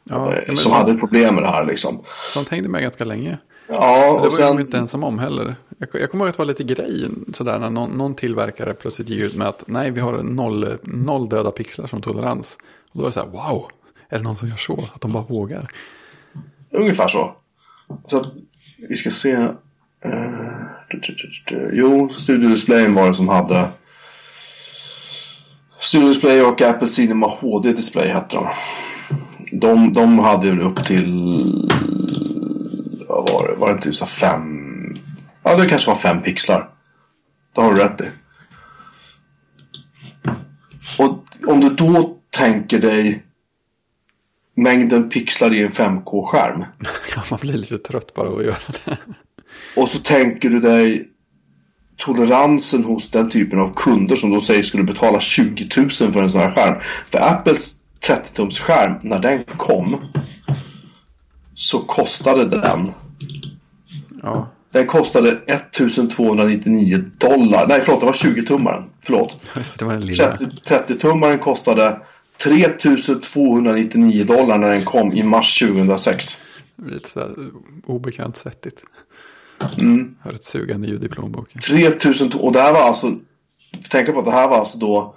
Ja, eh, som så- hade problem med det här liksom. Sånt hängde med ganska länge. Ja, Det och var ju de sen... inte ensam om heller. Jag, jag kommer ihåg att det var lite grej sådär när någon, någon tillverkare plötsligt gick ut med att nej, vi har noll, noll döda pixlar som tolerans. Och då var det så här, wow, är det någon som gör så? Att de bara vågar? Ungefär så. Så att vi ska se. Uh. Jo, Studio Displayen var det som hade. Studio Display och Apple Cinema HD Display hette de. De, de hade upp till. Vad var det? Var det inte typ fem? Ja, det kanske var fem pixlar. Det har du rätt i. Och om du då tänker dig mängden pixlar i en 5K-skärm. Ja, man blir lite trött bara av att göra det. Och så tänker du dig toleransen hos den typen av kunder som då säger skulle betala 20 000 för en sån här skärm. För Apples 30-tums skärm, när den kom så kostade den Ja, Den kostade 1299 dollar. Nej, förlåt, det var 20-tummaren. Förlåt. Det var den lilla. 30-tummaren kostade 3299 dollar när den kom i mars 2006. Lite sådär svettigt. Mm. Hör ett sugande ljud i plånboken. 3000, och det här var alltså, tänk på att det här var alltså då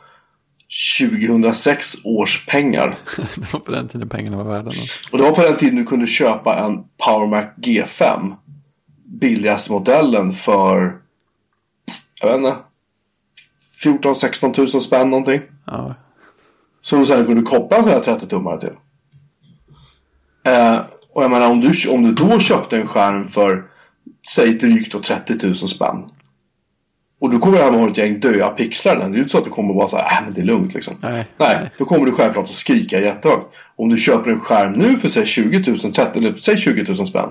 2006 års pengar. det var på den tiden pengarna var värda något. Och det var på den tiden du kunde köpa en Power Mac G5. Billigaste modellen för, jag vet inte, 14-16 tusen spänn någonting. Ja, Som du sen kunde koppla en sån här 30-tummare till. Eh, och jag menar om du, om du då köpte en skärm för, säg drygt då 30 000 spänn. Och du kommer hem och har ett gäng döda pixlar. Det är ju inte så att du kommer bara säga äh, men det är lugnt liksom. Nej, Nej, nej. då kommer du självklart att skrika jättehögt. Om du köper en skärm nu för säg 20 000, 30, eller säg 20 000 spänn.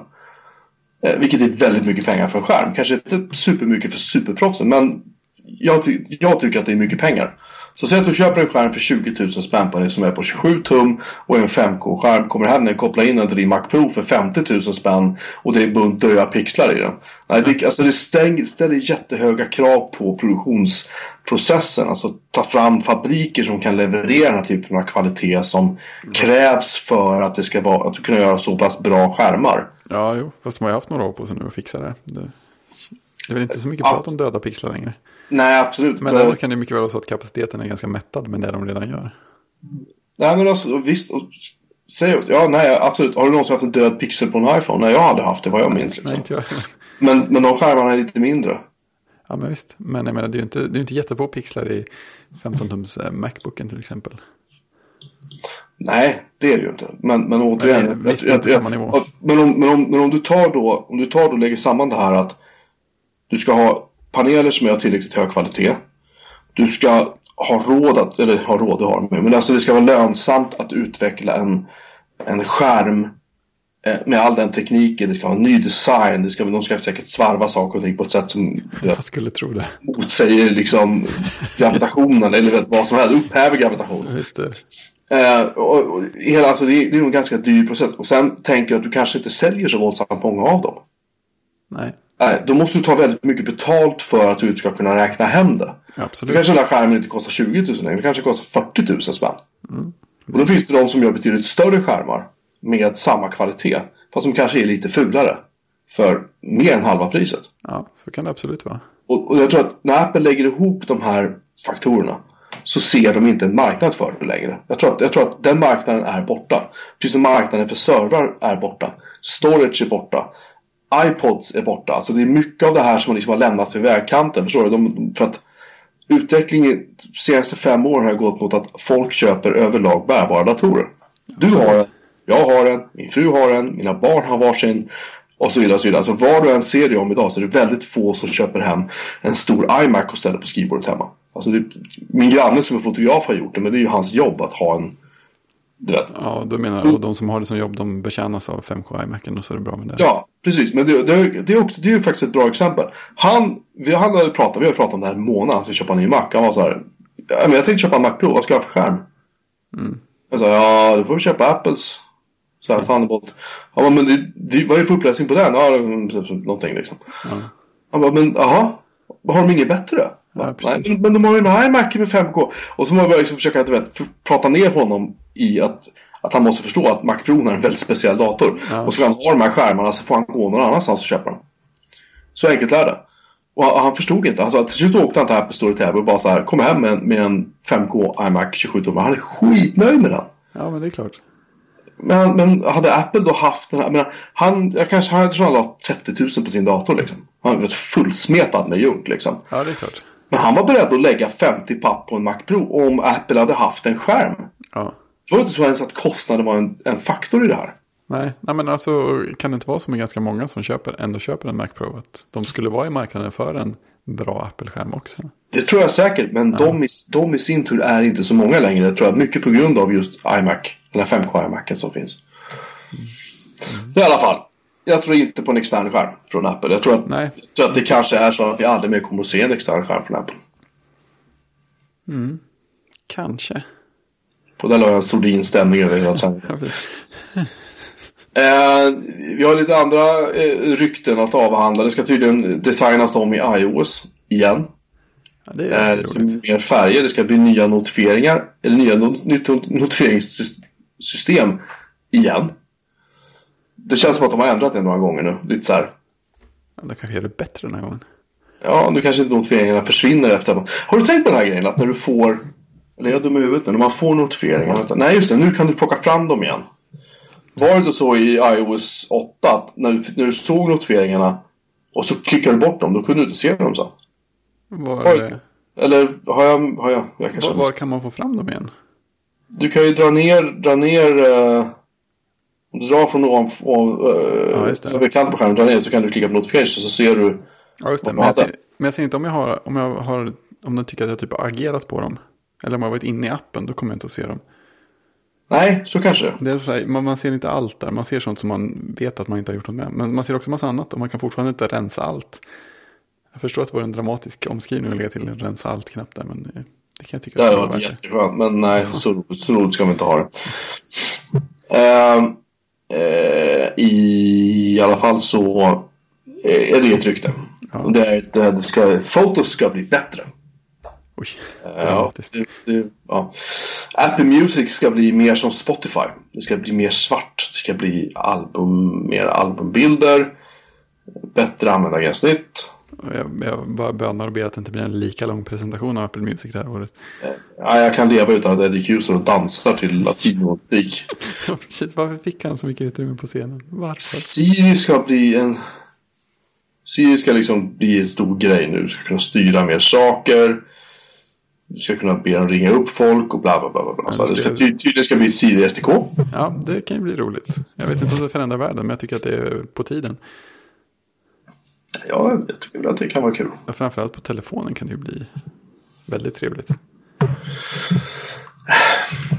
Eh, vilket är väldigt mycket pengar för en skärm. Kanske inte supermycket för superproffsen, men jag, ty jag tycker att det är mycket pengar. Så säg att du köper en skärm för 20 000 spänn på dig som är på 27 tum och en 5K-skärm. Kommer hem den kopplar in den till din Mac Pro för 50 000 spänn och det är en bunt döda pixlar i den. Nej, det, alltså det stäng, ställer jättehöga krav på produktionsprocessen. Alltså ta fram fabriker som kan leverera den här typen av kvalitet som krävs för att det ska vara, att du kunna göra så pass bra skärmar. Ja, jo. Fast de har ju haft några år på sig nu att fixa det. Det, det är väl inte så mycket Ja. prat om döda pixlar längre. Nej, absolut. Men däremot kan det mycket väl vara så att kapaciteten är ganska mättad med det de redan gör. Nej men alltså visst. och- Säg ja, nej absolut. Har du någonsin haft en död pixel på en iPhone? Nej, jag har aldrig haft det vad jag minns. Liksom. Nej, inte jag. Men, men de skärmarna är lite mindre. Ja, men visst. Men jag menar, det är ju inte, det är inte jättefå pixlar i 15-tums eh, Macbooken till exempel. Nej, det är det ju inte. Men, men återigen. Att- men, om, men, om, men om du tar då, om du tar då och lägger samman det här att du ska ha paneler som är av tillräckligt hög kvalitet. Du ska ha råd att, eller ha råd, det har de men alltså det ska vara lönsamt att utveckla en, en skärm eh, med all den tekniken. Det ska vara en ny design. Det ska, de ska säkert svarva saker och ting på ett sätt som Jag skulle tro det. motsäger liksom gravitationen eller vad som helst. Upphäver gravitationen. Eh, och, och, hela, alltså det, är- det är en ganska dyr process. Och sen tänker jag att du kanske inte säljer så våldsamt många av dem. Nej, Nej, då måste du ta väldigt mycket betalt för att du ska kunna räkna hem det. Då absolut. kanske den här skärmen inte kostar 20 000 längre. Det kanske kostar 40 000 spänn. Och då finns det de som gör betydligt större skärmar med samma kvalitet. Fast som kanske är lite fulare. För mer än halva priset. Ja, så kan det absolut vara. Och, och jag tror att när Apple lägger ihop de här faktorerna så ser de inte en marknad för det längre. Jag tror, att, jag tror att den marknaden är borta. Precis som marknaden för servrar är borta. Storage är borta. iPods är borta. Alltså det är mycket av det här som liksom har lämnats vid vägkanten. Förstår du? De, för att utvecklingen de senaste fem åren har gått mot att folk köper överlag bärbara datorer. Du har en, jag har en, min fru har en, mina barn har varsin och så vidare. Och så vidare. Alltså vad du än ser dig om idag så är det väldigt få som köper hem en stor iMac och ställer på skrivbordet hemma. Alltså det, min granne som är fotograf har gjort det men det är ju hans jobb att ha en du vet. Ja, du menar, och de som har det som jobb, de betjänas av 5K iMacen och så är det bra med det. Ja, precis. Men det, det, det, är också, det är ju faktiskt ett bra exempel. Han, vi, han hade pratat, vi har pratat om det här en månad, han ska köpa en ny Mac. Han var så här, ja, men jag tänkte köpa en Mac Pro, vad ska jag ha för skärm? Jag sa, ja du får väl köpa Apples. Så här, Thunderbolt. Han bara, men det, det, vad är det för upplösning på den? Ja, någonting liksom. Han bara, men jaha, har de inget bättre? Ja, men, men de har ju en iMac med 5K. Och så jag börja liksom försöka du vet, för, prata ner honom i att, att han måste förstå att Mac Pro är en väldigt speciell dator. Och så kan han ha de här skärmarna så får han gå någon annanstans och köpa dem. Så enkelt är det. Och han, han förstod inte. Alltså, till slut åkte han till Apple Store i Täby och bara så här, kom hem med med en 5K iMac 27 tummar. Han är skitnöjd med den. Ja, men det är klart. Men, men hade Apple då haft den här, menar, han, jag kanske, han, jag tror han la 30 000 på sin dator liksom. Han var fullsmetad med junk liksom. Ja, det är klart. Men han var beredd att lägga 50 papp på en Mac Pro om Apple hade haft en skärm. Ja. Det var inte så ens att kostnaden var en, en faktor i det här. Nej, nej, men alltså kan det inte vara så med ganska många som köper, ändå köper en Mac Pro? Att de skulle vara i marknaden för en bra Apple-skärm också. Det tror jag säkert, men de, i, de i sin tur är inte så många längre. Jag tror att mycket på grund av just iMac, den här 5K iMacen som finns. Så i alla fall, jag tror inte på en extern skärm från Apple. Jag tror att, Nej. jag tror att det kanske är så att vi aldrig mer kommer att se en extern skärm från Apple. Kanske. Och där la jag en sordin stämning över hela sändningen. Eh, vi har lite andra eh, rykten att avhandla. Det ska tydligen designas om i iOS igen. Ja, det är Eh, det ska bli mer färger, det ska bli nya notifieringar. Eller nya not- notifieringssystem igen. Det känns som att de har ändrat det några gånger nu. Lite så här. Ja, det kanske gör det bättre den här gången. Ja, nu kanske inte notifieringarna försvinner efter. Har du tänkt på den här grejen att när du får... Eller är jag dum i huvudet nu? När man får notifieringar. Nej, just det. Nu kan du plocka fram dem igen. Var det inte så i iOS 8 att när du, när du såg notifieringarna och så klickade du bort dem, då kunde du inte se dem sen? Var, eh, Eller har jag... Har jag, jag kanske var, var kan man få fram dem igen? Du kan ju dra ner... Dra ner eh, om du drar från ovanför... Ja, just det. Uh, över kanten på skärmen, dra ner så kan du klicka på notifications så ser du... Ja, just det. Men jag, ser, men jag ser inte om jag har, om jag har, om den tycker att jag typ har agerat på dem. Eller om jag har varit inne i appen, då kommer jag inte att se dem. Nej, så kanske det är. Så här, man, man ser inte allt där, man ser sånt som man vet att man inte har gjort något med. Men man ser också massa annat och man kan fortfarande inte rensa allt. Jag förstår att det var en dramatisk omskrivning att lägga till en rensa allt-knapp där, men det, det kan jag tycka Det var det. jätteskönt, men nej, så, så roligt ska vi inte ha det. Eh, I alla fall så eh, är det ett rykte. Ja. Och det är att eh, det ska, fotos ska bli bättre. Oj, Ja, dramatiskt. det, det, ja. Apple Music ska bli mer som Spotify. Det ska bli mer svart. Det ska bli album, mer albumbilder. Bättre användargränssnitt. Jag, jag bara bönar och ber att det inte blir en lika lång presentation av Apple Music det här året. Ja, jag kan leva utan att Eddie och dansar till latinomusik. Ja, precis. Varför fick han så mycket utrymme på scenen? Varför? Siri ska bli en... Siri ska liksom bli en stor grej nu. Du ska kunna styra mer saker. Du ska kunna be den ringa upp folk och bla bla bla. bla, bla. Så det ska- ty, tydligen ska bli Siri SDK. Ja, det kan ju bli roligt. Jag vet inte om det förändrar världen, men jag tycker att det är på tiden. Ja, jag tycker väl att det kan vara kul. Och framförallt på telefonen kan det ju bli väldigt trevligt.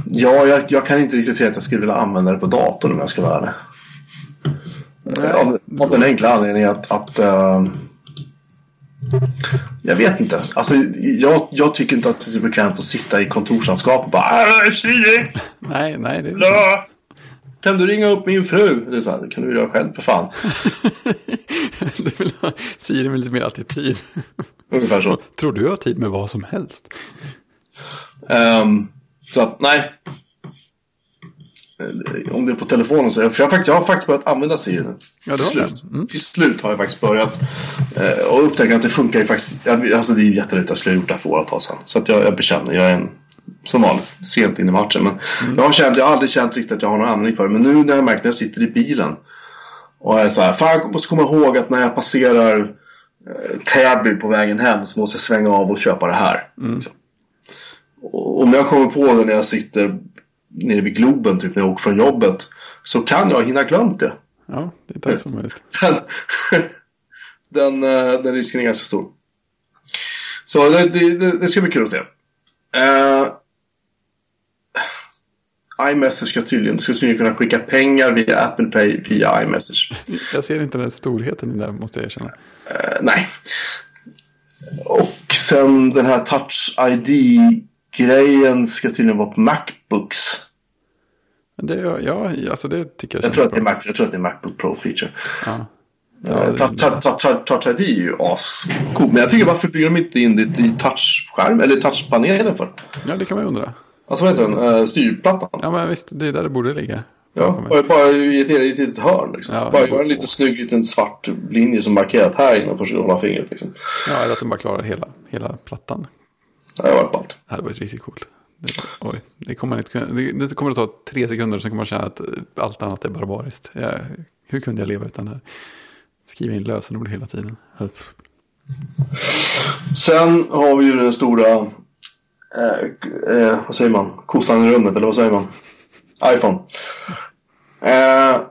Ja, jag, jag kan inte riktigt säga att jag skulle vilja använda det på datorn om jag ska vara ärlig. Av, av den enkla anledningen att... att ehm, jag vet inte. Alltså, jag, jag tycker inte att det är så bekvämt att sitta i kontorslandskap och bara "Äh! Nej, nej, det är Ja. Kan du ringa upp min fru? Det, så här, det kan du göra själv för fan. det vill ha Siri med lite mer alltid tid. Ungefär så. Tror du jag har tid med vad som helst? Ehm, så att, nej. Om det är på telefonen så. För jag, faktiskt, jag har faktiskt börjat använda Siri nu. Ja, till slut. Mm. Till slut har jag faktiskt börjat. Eh, och upptäckt att det funkar ju faktiskt. Alltså det är jättelätt. Jag skulle ha gjort det här för åratal sedan. Så att jag, jag bekänner. Jag är en, som vanligt, sent in i matchen. Men jag, har känt, jag har aldrig känt riktigt att jag har någon användning för det. Men nu när jag märker när jag sitter i bilen. Och är så här. Fan jag måste komma ihåg att när jag passerar eh, Täby på vägen hem så måste jag svänga av och köpa det här. Liksom. Och om jag kommer på det när jag sitter nere vid Globen, typ när jag åker från jobbet. Så kan jag hinna glömt det. Ja, det är inte alls omöjligt. Den, den, eh, den risken är ganska stor. Så det, det, det, ska bli kul att se. Uh, iMessage ska tydligen, du ska tydligen kunna skicka pengar via Apple Pay via iMessage. Jag ser inte den storheten i det måste jag erkänna. Eh, nej. Och sen den här Touch ID-grejen ska tydligen vara på Macbooks. Det, ja, alltså det tycker jag Jag tror, att det är. Mac, jag tror att det är Macbook Pro-feature. Ja. Touch, touch ID är ju ascoolt. Men jag tycker varför bygger de inte in det i touchskärm eller touchpanelen för? ja, det kan man ju undra. Alltså vad heter den? Uh, styrplattan. Ja, men visst, det är där det borde ligga. Ja, mig. bara, bara i ett, i ett litet hörn. Liksom. Ja, bara göra en liten snygg liten svart linje som markerat här innanför så hålla fingret. Liksom. Ja, eller att den bara klarar hela, hela plattan. Det har varit ballt. Det hade varit riktigt coolt. Det, oj, det kommer, inte, det, det kommer att ta tre sekunder, sen kommer man känna att eh, allt annat är barbariskt. Jag, hur kunde jag leva utan det här? Skriva in lösenord hela tiden. Sen har vi ju den stora, eh, eh, vad säger man, kossan i rummet eller vad säger man? iPhone. Eh,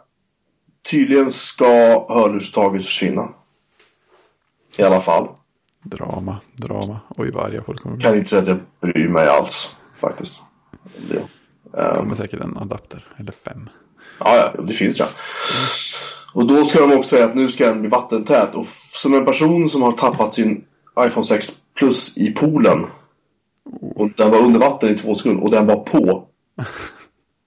tydligen ska hörlurstaget försvinna. I alla fall. Drama, drama. Oj, vad arga folk kommer bli. Kan inte säga att jag bryr mig alls faktiskt. Det. Det kommer säkert en adapter, eller fem. Ja, det finns ja. Och då ska de också säga att nu ska den bli vattentät. Och som en person som har tappat sin iPhone 6 Plus i poolen. Och den var under vatten i två sekunder och den var på.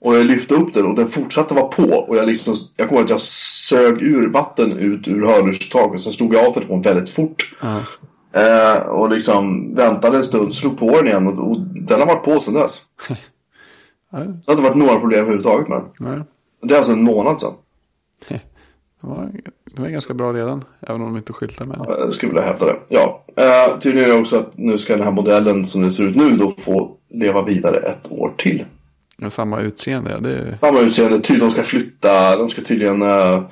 Och jag lyfte upp den och den fortsatte vara på. Och jag, liksom, jag kommer att jag sög ur vatten ut ur hörlurstaket. Sen stod jag av telefonen väldigt fort. Ja. Eh, och liksom väntade en stund, slog på den igen och, och den har varit på sedan dess. Ja, Det har inte varit några problem överhuvudtaget med den. Det är alltså en månad sedan. Det var, ganska bra redan, även om de inte skyltar med det. Jag skulle vilja hävda det. Ja. Eh, tydligen är det också att nu ska den här modellen som det ser ut nu då få leva vidare ett år till. Ja, samma utseende, det är... Samma utseende, ty- de ska flytta, de ska tydligen, uh,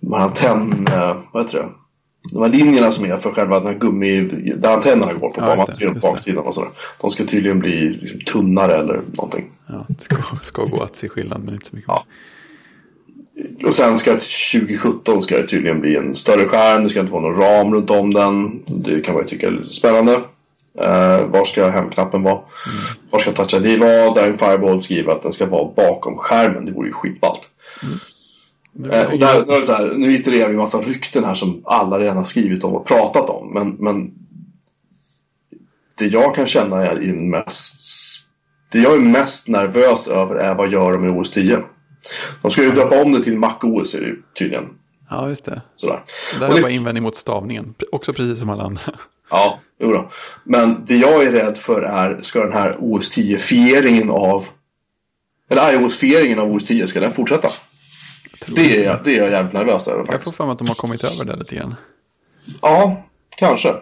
de här antenn, eh, vad heter det? De här linjerna som är för själva den här gummi, där antennerna går på, Ja, man ser dem på baksidan och sådär. De ska tydligen bli liksom, tunnare eller någonting. Ja, det ska, ska gå att se skillnad, men inte så mycket. Ja. Och sen ska 2017 ska det tydligen bli en större skärm, det ska inte vara någon ram runt om den. Det kan man ju tycka är lite spännande. Uh, var ska hemknappen vara? Var ska Touch ID vara? Där Fireball skriver att den ska vara bakom skärmen. Det vore ju skitballt. Och där, är det så här, nu itererar vi en massa rykten här som alla redan har skrivit om och pratat om. Men, men det jag kan känna är i mest... Det jag är mest nervös över är vad gör de med OS 10? De ska ju döpa om det till Mac OS är det ju tydligen. Ja, just det. Sådär. Där Och är det- bara invändning mot stavningen, också precis som alla andra. Ja, jo då. Men det jag är rädd för är, ska den här OS 10-fieringen av... Eller iOS-fieringen av OS 10, ska den fortsätta? Det är, jag- det är jag jävligt nervös över Jag faktiskt. får för mig att de har kommit över det lite grann. Ja, kanske.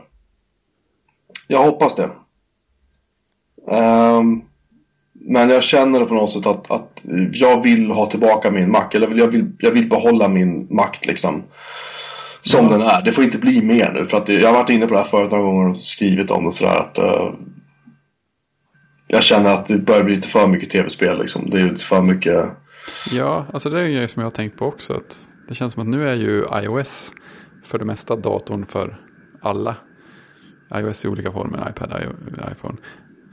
Jag hoppas det. Ehm, men jag känner på något sätt att, att jag vill ha tillbaka min makt. Eller jag vill, jag vill behålla min makt liksom. Som den är. Det får inte bli mer nu. För att jag har varit inne på det här förut några gånger och skrivit om det sådär att eh, jag känner att det börjar bli lite för mycket tv-spel liksom. Det är lite för mycket... Ja, alltså det är en grej som jag har tänkt på också. Att det känns som att nu är ju iOS för det mesta datorn för alla. iOS i olika former, iPad, iPhone.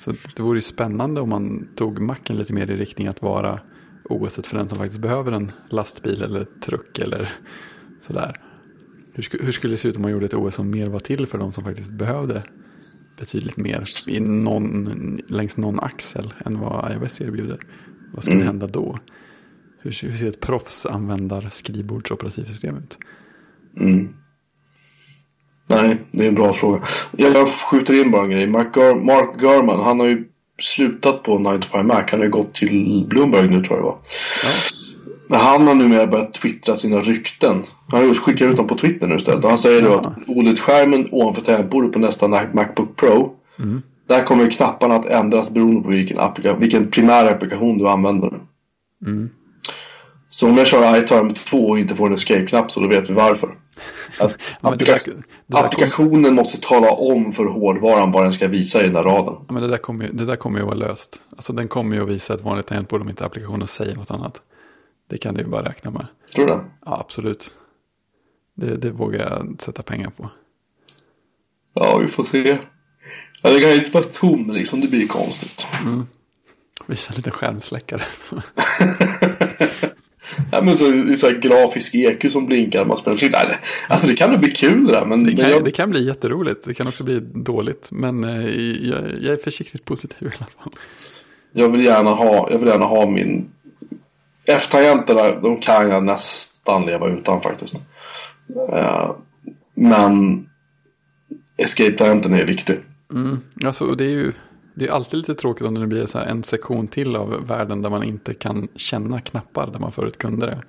Så det vore ju spännande om man tog Macen lite mer i riktning att vara OS för den som faktiskt behöver en lastbil eller truck eller sådär. Hur, hur skulle det se ut om man gjorde ett OS som mer var till för de som faktiskt behövde betydligt mer i någon, längs någon axel än vad iOS erbjuder? Vad skulle hända då? Hur, ser- hur ser ett proffs användar skrivbordsoperativsystem ut? Mm. Nej, det är en bra fråga. Jag, skjuter in bara en grej. Mark, Gar- Mark Gurman, han har ju slutat på 9 to 5 Mac. Han har ju gått till Bloomberg nu tror jag det var. Ja, Men han har numera börjat twittra sina rykten. Han skickat ut dem på Twitter nu istället. Han säger då Ja. att OLED-skärmen ovanför tangentbordet på nästa Macbook Pro. Där kommer knapparna att ändras beroende på vilken, vilken primär applikation du använder. Så om jag kör iTerm 2 och inte får en escape-knapp så då vet vi varför. Att Ja, men det där- applika- kom- applikationen måste tala om för hårdvaran vad den ska visa i den där raden. Ja, men det där kommer ju, det där kommer ju att vara löst. Alltså den kommer ju att visa ett vanligt tangentbord om inte applikationen säger något annat. Det kan du ju bara räkna med. Tror du det? Ja, absolut. Det, det vågar jag sätta pengar på. Ja, vi får se. Ja, det kan ju inte vara tom liksom, det blir konstigt. Visa en liten skärmsläckare. Ja, men så, det är så här grafisk EQ som blinkar man spelar. Nej, det- Alltså det kan nog bli kul det där. Men, Det men kan, jag, det kan bli jätteroligt. Det kan också bli dåligt. Men eh, jag, jag är försiktigt positiv i alla fall. jag, vill gärna ha, jag vill gärna ha min... F-tangenterna, de kan jag nästan leva utan faktiskt. Eh, men Escape-tangenten är viktig. Mm. Alltså, det är ju det är alltid lite tråkigt om det blir så här en sektion till av världen där man inte kan känna knappar där man förut kunde det.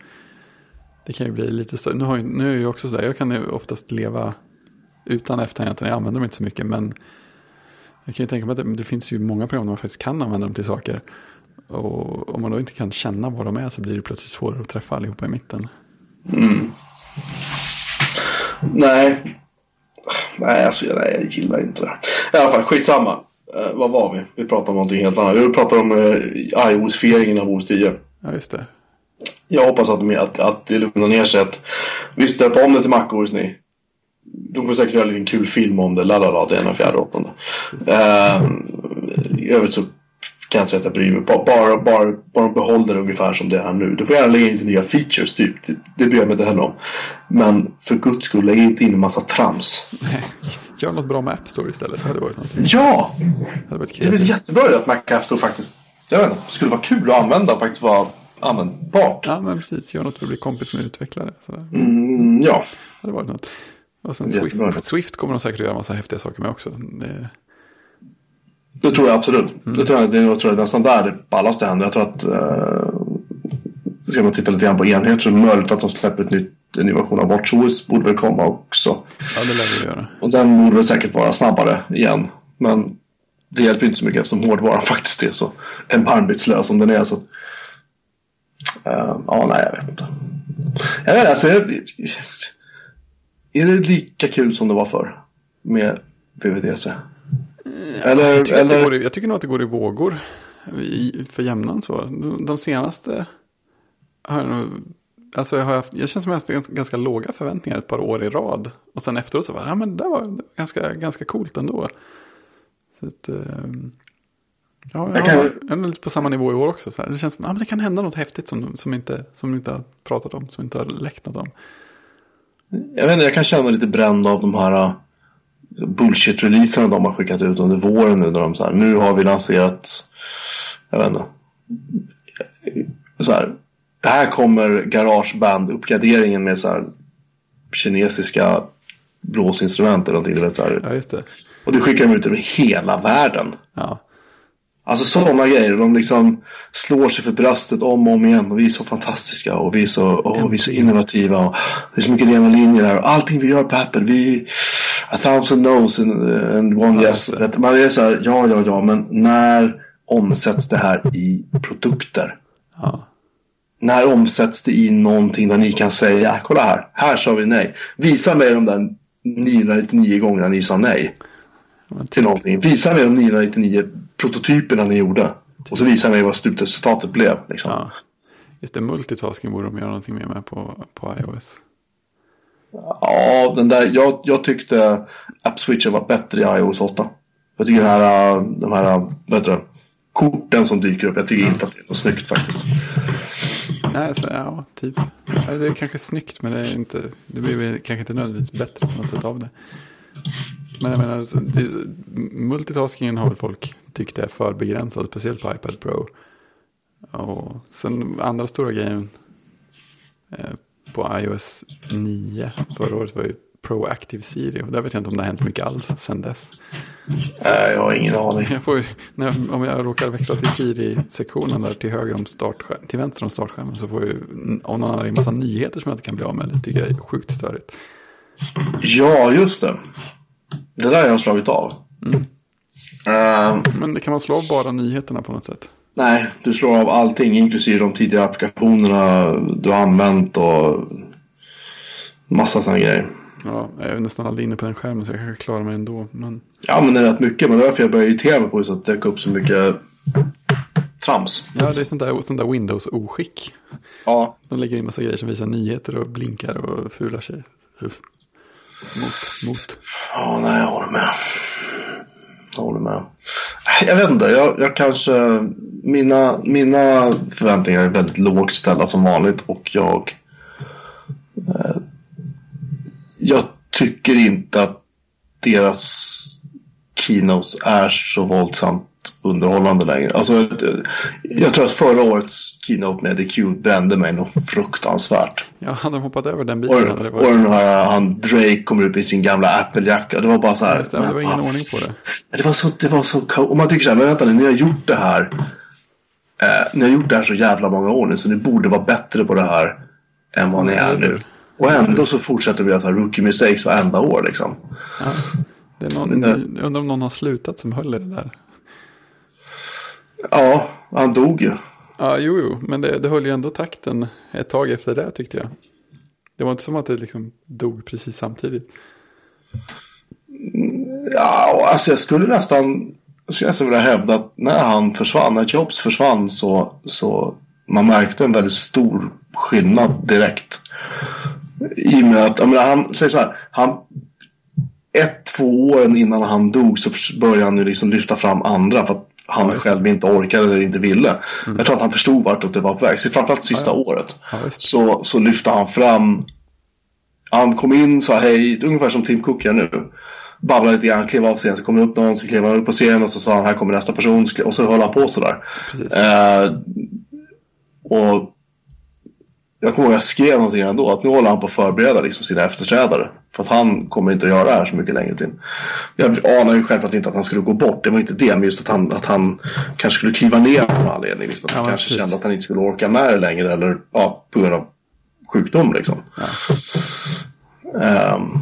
Det kan ju bli lite större. Nu, har nu är jag ju också sådär, jag kan ju oftast leva utan F-tangenten. Jag använder dem inte så mycket men jag kan ju tänka mig att det, det finns ju många program där man faktiskt kan använda dem till saker. Och om man då inte kan känna vad de är så blir det plötsligt svårare att träffa allihopa i mitten. Mm. Nej. Nej, alltså, nej, jag gillar inte det. I alla fall, skitsamma. Eh, vad var vi? Vi pratade om någonting helt annat. Vi pratade om uh, iOS-fieringen av OS 10. Ja, just det. Jag hoppas att, de, att, att det lugnar ner sig. Att, visst, döpa om det till MacOS ni. De får säkert göra en liten kul film om det. Lalala, det är den fjärde åttonde. Uh, I övrigt så kan jag inte säga att jag bryr mig. Bara, bara, bara, bara behåll det ungefär som det är nu. Du får gärna lägga in lite nya features, typ. Det, det bryr jag mig inte heller om. Men för guds skull, lägg inte in en massa trams. Gör något bra med App Store istället. Det hade varit någonting. Ja! Det hade varit Det är väl jättebra att Mac App Store faktiskt jag vet inte, skulle vara kul att använda och faktiskt vara användbart. Ja, men precis. Gör något för att bli kompis med utvecklare. Mm, ja, det var något. Och sen. Swift, Swift kommer de säkert göra massa häftiga saker med också. Det, det tror jag absolut. Det tror jag, det, jag tror jag nästan där det ballaste händer. Jag tror att eh, ska man titta lite grann på enheter så är det möjligt att de släpper ett nytt, en ny version av WatchOS borde väl komma också. ja, det lär vi göra. Och den borde väl säkert vara snabbare igen. Men det hjälper inte så mycket eftersom hårdvaran faktiskt är så erbarmlighetslös som den är. Så. att, eh, ja, nej, jag vet inte. Jag vet alltså, jag- är det lika kul som det var förr med VVDC? Eller, Jag tycker, eller i, jag tycker nog att det går i vågor. I, för jämnan så. De, de senaste har jag nog... Alltså jag, har haft, jag känner som att jag har haft ganska, låga förväntningar ett par år i rad. Och sen efteråt så var ja men det var, ganska, ganska coolt ändå. Så att, ehm, ja, jag, Jag kan- har- jag är lite på samma nivå i år också. Så här. Det känns som att ja, men det kan hända något häftigt som, som, inte, som inte har pratat om, som inte har läckt något om. jag vet inte, jag kan känna mig lite bränd av de här uh, bullshit-releaserna de har skickat ut under våren nu. Där de så här, nu har vi lanserat, jag vet inte. Så här, här kommer Garageband-uppgraderingen med så här kinesiska blåsinstrument eller någonting. Så här. Ja, just det. Och det skickar de ut över hela världen. Ja, Alltså sådana grejer. De liksom slår sig för bröstet om och om igen. Och vi är så fantastiska och vi är så, åh, vi är så innovativa. Och det är så mycket rena linjer här. Och allting vi gör på Apple. Vi, a thousand no's and, and one Ja, yes. det. Man är så här, ja, ja, ja. Men när omsätts det här i produkter? ja. När omsätts det i någonting där ni kan säga, kolla här, här sa vi nej. Visa mig de där 999 gångerna ni sa nej till någonting. Visa mig de 999 prototyperna ni gjorde. Och så visa mig vad slutresultatet blev. Liksom. ja. Just det, multitasking borde de göra någonting mer med på, på iOS. Ja, den där, jag, jag tyckte AppSwitchen var bättre i iOS 8. Jag tycker den här, de här vad heter det, korten som dyker upp, jag tycker inte att det är något snyggt faktiskt. Nej, så, ja, typ. Det är kanske snyggt, men det är inte, det blir väl kanske inte nödvändigtvis bättre på något sätt av det. Men jag menar, alltså, det, multitaskingen har väl folk tyckt är för begränsad, speciellt på iPad Pro. Och sen andra stora grejen eh, på iOS 9 förra året var ju Proactive Siri. Och där vet jag inte om det har hänt mycket alls sedan dess. Nej, jag har ingen aning. Jag får, när, om jag råkar växla till Siri-sektionen där till höger om till vänster om startskärmen så får jag om någon har en massa nyheter som jag inte kan bli av med. Det tycker jag är sjukt störigt. Ja, just det. Det där har jag slagit av. Ehm, Men det kan man slå av bara nyheterna på något sätt. nej, du slår av allting, inklusive de tidigare applikationerna du har använt och massa sådana grejer. Ja, jag är nästan aldrig inne på den skärmen så jag kanske klarar mig ändå. Men Ja, men det är rätt mycket. Men det är därför jag börjar irritera mig på att det dök upp så mycket trams. ja, det är sånt där, sånt där Windows-oskick. Ja. De lägger in massa grejer som visar nyheter och blinkar och fular sig. Mot, mot. Ja, nej, jag håller med. Jag håller med. Jag vet inte, jag, jag kanske... Mina, mina förväntningar är väldigt lågt ställda som vanligt och jag... Eh, jag tycker inte att deras keynotes är så våldsamt underhållande längre. Alltså, jag tror att förra årets keynote med The Cube brände mig något fruktansvärt. Ja, hade de hoppat över den Och, biten hade det och varit... den här, han Drake kommer upp i sin gamla Apple-jacka. Det var bara så här. Just det, var ingen ordning på det. det var så, det var så Och man tycker så här, men vänta nu, ni har gjort det här. Eh, ni har gjort det här så jävla många år nu, så ni borde vara bättre på det här än vad ni är nu. Och ändå så fortsätter vi att ha rookie mistakes varenda år liksom. Ja, det är någon, det- jag undrar om någon har slutat som höll i det där. Ja, han dog ju. Ja, jo, jo, men det, det höll ju ändå takten ett tag efter det tyckte jag. Det var inte som att det liksom dog precis samtidigt. Ja, alltså jag skulle nästan, jag skulle nästan vilja hävda att när han försvann, när Jobs försvann så, så man märkte en väldigt stor skillnad direkt. I och med att, jag menar, han säger så här, han, ett, två år innan han dog så började han ju liksom lyfta fram andra för att han själv inte orkade eller inte ville. Jag tror att han förstod vart det var på väg. Så framförallt sista året. Ja, visst. Så, så lyfte han fram. Han kom in, sa hej, ungefär som Tim Cook gör nu. babblar lite grann, kliver av scenen, så kommer det upp någon, så kliver han upp på scenen och så sa han här kommer nästa person och så höll han på sådär. Eh, och jag kommer ihåg att jag skrev någonting ändå, att nu håller han på att förbereda liksom sina efterträdare. För att han kommer inte att göra det här så mycket längre till. Jag anar ju självklart inte att han skulle gå bort, det var inte det, men just att han, att han kanske skulle kliva ner av någon anledning. Liksom. Att Ja, han men kanske precis. kände att han inte skulle orka med det längre, eller ja, på grund av sjukdom liksom. Um,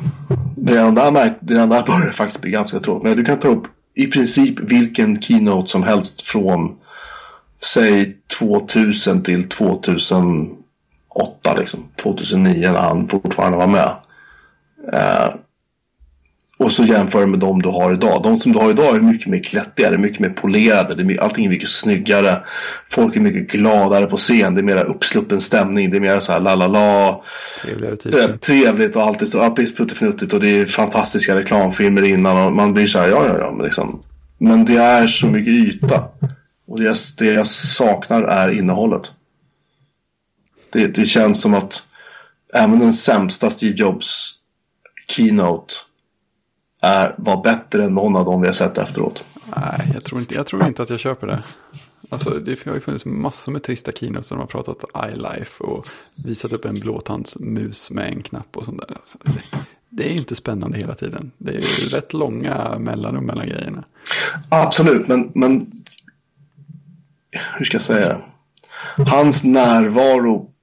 redan där, märk- redan där börjar det faktiskt bli ganska tråkigt. Men du kan ta upp i princip vilken keynote som helst från säg 2000 till 2008 liksom. 2009 när han fortfarande var med. Eh, och så jämför med de du har idag. De som du har idag är mycket mer glättigare, mycket mer polerade. Det är, my- allting är mycket snyggare. Folk är mycket gladare på scen. Det är mer uppsluppen stämning. Det är mer så här la la la. Trevligare typ. Är trevligt och alltid så ja, puttifnuttigt och det är fantastiska reklamfilmer innan och man blir så här, ja, ja, ja, men liksom. Men det är så mycket yta. Och det jag, det jag saknar är innehållet. Det, det känns som att även den sämsta Steve Jobs keynote är, var bättre än någon av dem vi har sett efteråt. Nej, jag tror, inte, jag tror inte att jag köper det. Alltså, det har ju funnits massor med trista keynotes där de har pratat iLife och visat upp en blåtandsmus med en knapp och sånt där. Alltså, det, det är ju inte spännande hela tiden. Det är ju rätt långa mellanrum mellan grejerna. Absolut, men, men hur ska jag säga det? Hans närvaro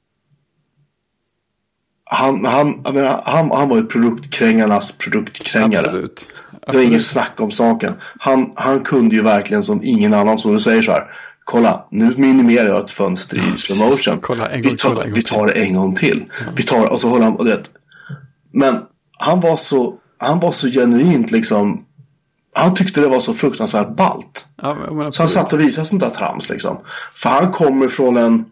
han, han, menar, han, han var ju produktkrängarnas produktkrängare. Absolut. Det var Absolut. inget snack om saken. Han, han kunde ju verkligen som ingen annan som du säger så här. Kolla, nu minimerar jag ett fönster i slow motion. Kolla, en gång vi, tar, vi tar det en gång till. Vi tar, och så håller han, och det, Men han var så, han var så genuint liksom. Han tyckte det var så fruktansvärt ballt. Ja, men, Så han absolut. satt och visade sånt där trams liksom. För han kommer från en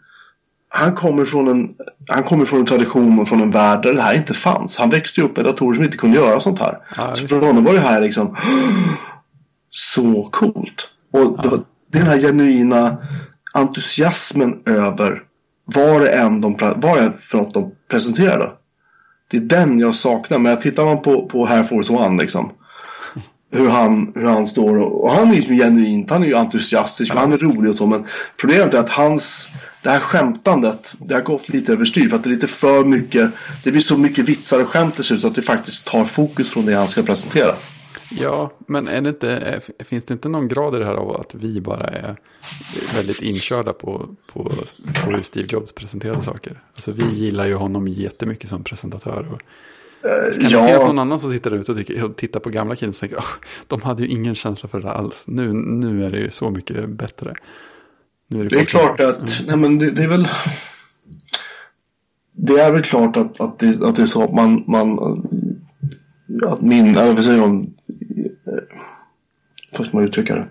han kommer från en han kommer från en tradition och från en värld där det här inte fanns. Han växte upp med datorer som inte kunde göra sånt här. Ja, så för honom var det här liksom så coolt. Och det var den här genuina entusiasmen över vad det än de, vad det är för något de presenterade. Det är den jag saknar. Men tittar man på, på Air Force One liksom. Hur han, hur han står och, och han är ju genuint, han är ju entusiastisk, han är rolig och så. Men problemet är att hans, det här skämtandet, det har gått lite överstyr. För att det är lite för mycket, det blir så mycket vitsar och skämt så att det faktiskt tar fokus från det han ska presentera. Ja, men är det inte, finns det inte någon grad i det här av att vi bara är väldigt inkörda på, på, på hur Steve Jobs presenterade saker? Alltså vi gillar ju honom jättemycket som presentatör. Och kan det finnas någon annan som sitter där ute och, tycker, och tittar på gamla killar och tänker "Åh, de hade ju ingen känsla för det där alls. Nu, nu är det ju så mycket bättre. Nu Det är folk som- klart att, nej men det, det är väl Det är väl klart att, att, det, att det är så att man, man att min, eller vad säger man Hur ska man uttrycka det?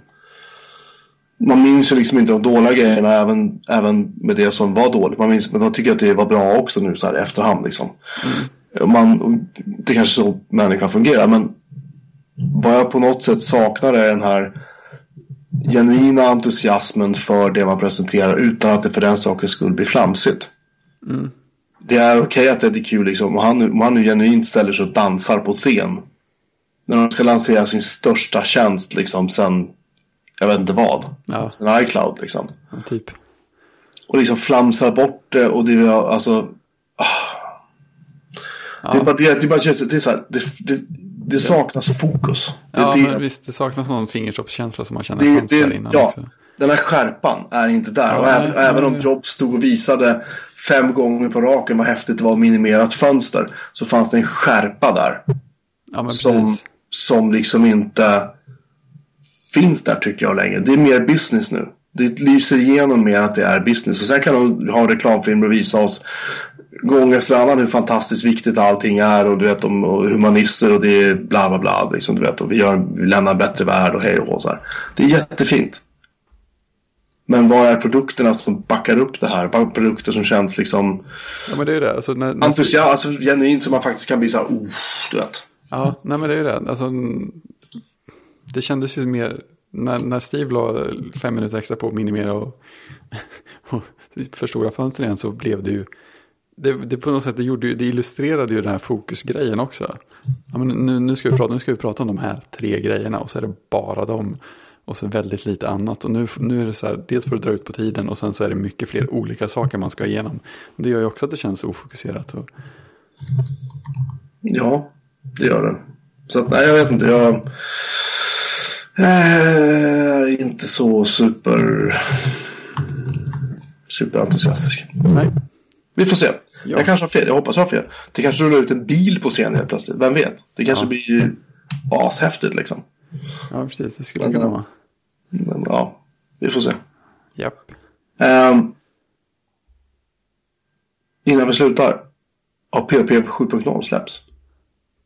Man minns ju liksom inte de dåliga grejerna även, även med det som var dåligt. Man minns, men man tycker att det var bra också nu så här i efterhand liksom. Och Man, det är kanske så människan fungerar men vad jag på något sätt saknar är den här genuina entusiasmen för det man presenterar utan att det för den sakens skull blir flamsigt. Det är okej att det är kul liksom. Om han, om han nu genuint ställer sig och dansar på scen. När de ska lansera sin största tjänst liksom sen, jag vet inte vad. Ja, Sen iCloud liksom. ja, typ. Och liksom flamsar bort det och det är alltså. ah. Det är bara det, det, är bara, det, är så här, det, det, det saknas fokus. Ja, det, men visst, det saknas någon fingertoppskänsla som man känner det, fanns där innan ja, också. den här skärpan är inte där. Ja, och även, nej, även om. Jobs stod och visade fem gånger på raken vad häftigt det var minimerat fönster. Så fanns det en skärpa där. Ja, Som, precis. som liksom inte finns där tycker jag längre. Det är mer business nu. Det lyser igenom mer att det är business. Och sen kan de ha reklamfilmer och visa oss gång efter annan hur fantastiskt viktigt allting är. Och du vet om humanister och det är bla bla bla. Liksom, du vet, och vi, gör, vi lämnar en bättre värld och hej och hå, så här. Det är jättefint. Men vad är produkterna som backar upp det här? Produkter som känns liksom Ja, men det är ju det. Alltså, när, när, entusiasm, alltså genuint så man faktiskt kan bli så här, oh, du vet. Ja, nej men det är ju det. Alltså, det kändes ju mer, när, när Steve la fem minuter extra på att minimera och, och förstora fönstren igen så blev det ju det, det på något sätt det, gjorde, det illustrerade ju den här fokusgrejen också. Ja, men nu, nu, ska vi prata, nu ska vi prata om de här tre grejerna och så är det bara dem. Och så väldigt lite annat. Och nu, nu är det så här, dels för att dra ut på tiden och sen så är det mycket fler olika saker man ska igenom. Det gör ju också att det känns ofokuserat. Och, Ja, det gör det. Så att, nej, jag vet inte. Jag är inte så super superentusiastisk. nej, Vi får se. Jag Ja. kanske har fel. Jag hoppas jag har fel. Det kanske rullar ut en bil på scenen helt plötsligt. Vem vet? Det kanske Ja. blir ashäftigt liksom. ja precis, det skulle Men, kunna ja. vara. Men ja, vi får se. Japp. Ehm, innan vi slutar. Har POP 7.0 släpps?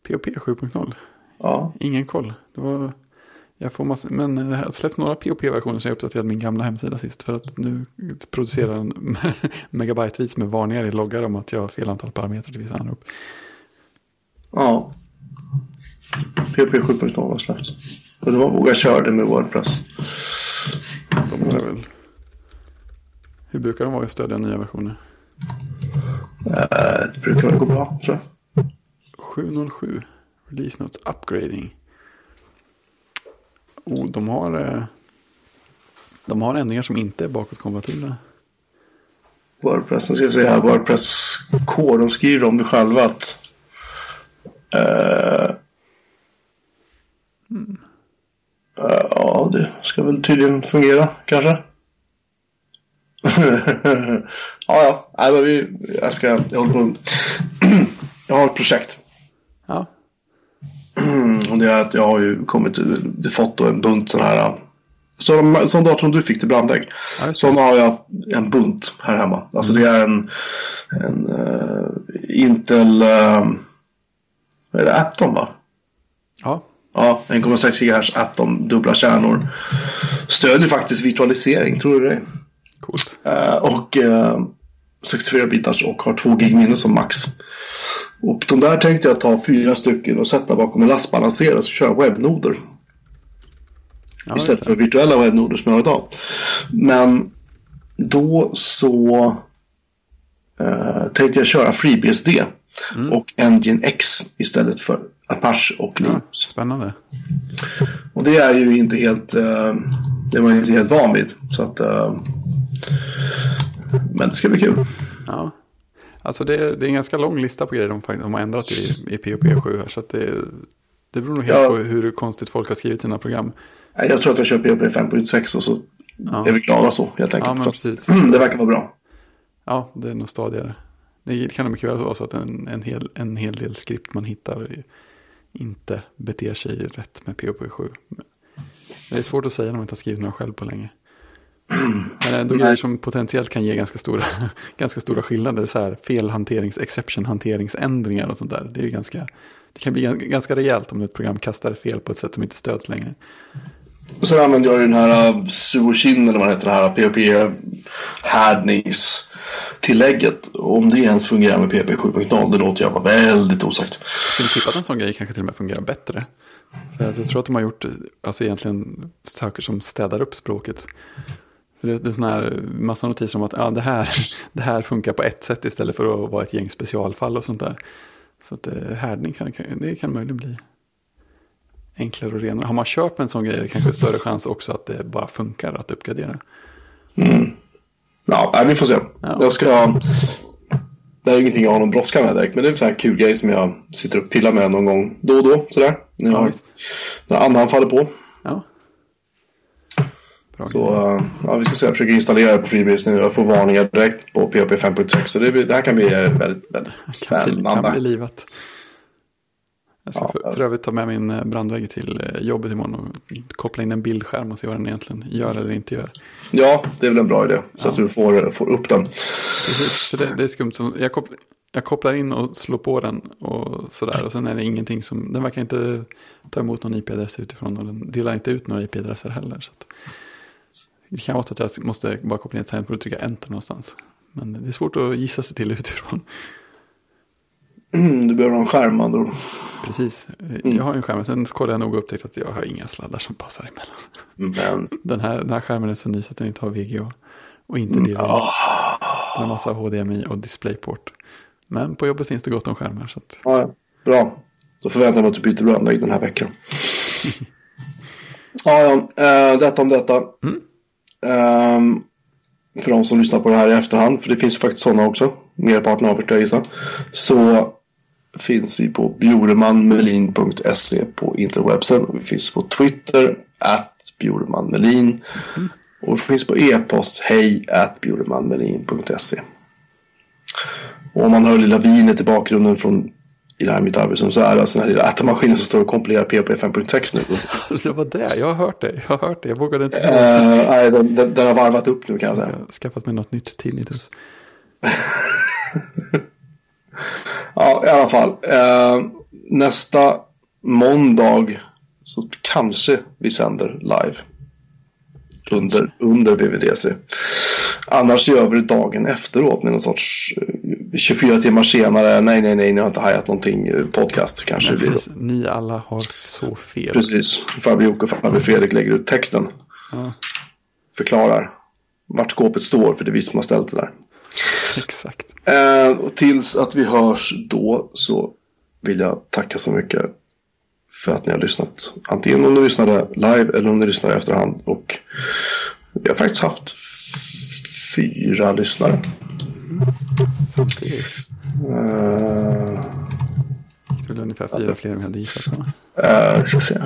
POP 7.0. Ja. Ingen koll. Det var, jag får massa, men det har släppt några POP-versioner så jag uppdaterade min gamla hemsida sist. För att nu producerar den megabytevis med varningar i loggar om att jag har fel antal parametrar till vissa anrop. Ja. POP 7.0 har släppts. Och det var våga köra det med Wordpress. De är väl... Hur brukar de vara att stödja nya versioner? Eh, det brukar väl gå bra, tror jag. 707. Release Notes Upgrading. Oh, de har... eh, De har ändringar som inte är bakåtkompatibla. Wordpress, nu ska vi se här. Wordpress Core, de skriver om det själva att... eh, eh, ja, det ska väl tydligen fungera, kanske. ja, ja. Nej, men vi, jag ska... Jag, håller på, jag har ett projekt. Ja, Och det är att jag har ju kommit, fått en bunt sån här. Så de, sån dator som du fick till brandvägg. Sån har jag en bunt här hemma. Alltså det är en, en eh, Intel, uh, vad är det, Atom va? ja. Ja, 1,6 GHz Atom, dubbla kärnor. Stödjer faktiskt virtualisering, tror du det? coolt. Eh, och eh, 64 bitars och har 2 gig minne som max. Och de där tänkte jag ta fyra stycken och sätta bakom en lastbalansera och köra webbnoder. Ja, istället för virtuella webbnoder som jag har idag. Men då så eh, tänkte jag köra FreeBSD och Nginx istället för Apache och Ja, Linux. spännande. Och det är ju inte helt, eh, det var inte helt van vid. Så att, eh, men det ska bli kul. Ja. Alltså det, är- det är en ganska lång lista på grejer de, de har ändrat i, i POP 7 här. Så det, det beror nog helt Ja. på hur konstigt folk har skrivit sina program. Jag tror att jag kör PHP 5.6 och så Ja. är vi glada så helt enkelt. Ja, men precis. det verkar vara bra. Ja, det är nog stadigare. Det kan mycket väl vara så att en, en, hel, en hel del skript man hittar inte beter sig rätt med POP 7. Men Det är svårt att säga när man inte har skrivit några själv på länge. Men ändå grejer som potentiellt kan ge ganska stora, ganska stora skillnader. Så här felhanterings, exception hanteringsändringar och sånt där. Det, är ju ganska, det kan bli gan- ganska rejält om ett program kastar fel på ett sätt som inte stöds längre. Och sen använder jag ju den här uh, Suoshin eller vad det heter, det här PHP härdningstillägget. Och Om det ens fungerar med PHP 7.0, det låter jag vara väldigt osagt. Jag skulle tippa att en sån grej kanske till och med fungerar bättre. Jag tror att de har gjort alltså egentligen saker som städar upp språket. För det, det är sån här massa notiser om att ja, det, här, det här funkar på ett sätt istället för att vara ett gäng specialfall och sånt där. Så att eh, härdning kan, det kan möjligen bli enklare och renare. Har man kört med en sån grej är det kanske större chans också att det bara funkar att uppgradera. Ja, nej, vi får se. Ja. Jag ska... Det är ingenting jag har någon brådska med direkt, men det är en här kul grej som jag sitter och pillar med någon gång då och då. Sådär. När, Ja, jag, visst. när andan faller på. Ja. Bra Så uh, ja, vi ska se. Jag försöker installera det på FreeBSD nu. Jag får varningar direkt på PHP 5.6. Så det, blir- det här kan bli eh, väldigt, väldigt spännande. kan bli livat. Jag ska Ja. för, för övrigt ta med min eh, brandvägg till eh, jobbet imorgon och koppla in en bildskärm och se vad den egentligen gör eller inte gör. Ja, det är väl en bra idé. Så att du får, får upp den. Precis, för det, det är skumt. Som, jag, kopplar, jag kopplar in och slår på den och sådär. Och sen är det ingenting som, den verkar inte ta emot någon IP-adress utifrån och den delar inte ut några IP-adresser heller. Så att, det kan vara så att jag måste bara koppla in ett tangentbord och trycka enter någonstans. Men det är svårt att gissa sig till utifrån. Mm, du behöver en skärm andra. Precis, jag har en skärm. Sen kollade jag nog och upptäckte att jag har inga sladdar som passar emellan. Men Den här, den här skärmen är så ny så att den inte har VGA. Och inte DVI. ah, med massa HDMI och DisplayPort. Men på jobbet finns det gott om skärmar. Så att... Ja. Bra. Då förväntar jag mig att du byter brandvägg den här veckan. ja, ja. Uh, detta om detta. Mm. Um, för de som lyssnar på det här i efterhand, för det finns faktiskt sådana också. Merparten av er jag gissa. Så finns vi på bjuremanmelin.se på interwebsen. Vi finns på Twitter, at bjuremanmelin. Mm. Och vi finns på e-post, hej at bjuremanmelin.se. Och om man hör lilla vinet i bakgrunden från i det här mitt arbetsrum så är alltså den här lilla ätamaskinen som står och kompilerar PHP 5.6 nu. det var det, jag har hört det. Jag har hört det, jag vågade inte. Uh, nej, den, den, den, har varvat upp nu kan jag säga. Jag har skaffat mig något nytt tinnitus. ja, i alla fall. Uh, nästa måndag så kanske vi sänder live. Under, under VVDC. Annars gör vi det dagen efteråt med någon sorts 24 eh, timmar senare. Nej, nej, nej, ni har inte hajat någonting. Eh, podcast kanske. Nej, precis. Ni alla har så fel. Precis. Farbror Jocke och farbror Fredrik lägger ut texten. Ja. Förklarar vart skåpet står för det är vi som har ställt det där. Exakt. Eh, och tills att vi hörs då så vill jag tacka så mycket för att ni har lyssnat. Antingen om ni lyssnade live eller om ni lyssnade i efterhand. Och vi har faktiskt haft fyra lyssnare. Uh, är ungefär fyra fler än vi hade gissat på. Uh, ska se.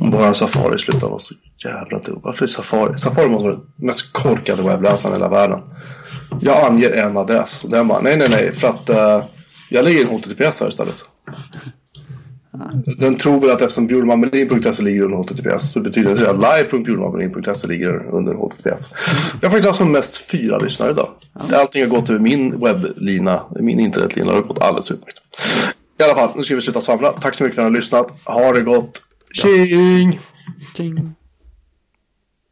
Om bara Safari slutar vara så jävla dum. Varför Safari? Safari måste vara den mest korkade webbläsaren i hela världen. Jag anger en adress. Den bara, nej, nej, nej. För att uh, jag lägger in HTTPS här istället. Den tror väl att eftersom bjurmanmelin.se ligger under HTTPS så betyder det att live.bjurmanmelin.se ligger under HTTPS. Jag har faktiskt haft som mest fyra lyssnare idag. Allting har gått över min webblina, min internetlina. Det har gått alldeles utmärkt. I alla fall, nu ska vi sluta svamla. Tack så mycket för att ni har lyssnat. Ha det gott. Tjing! Tjing!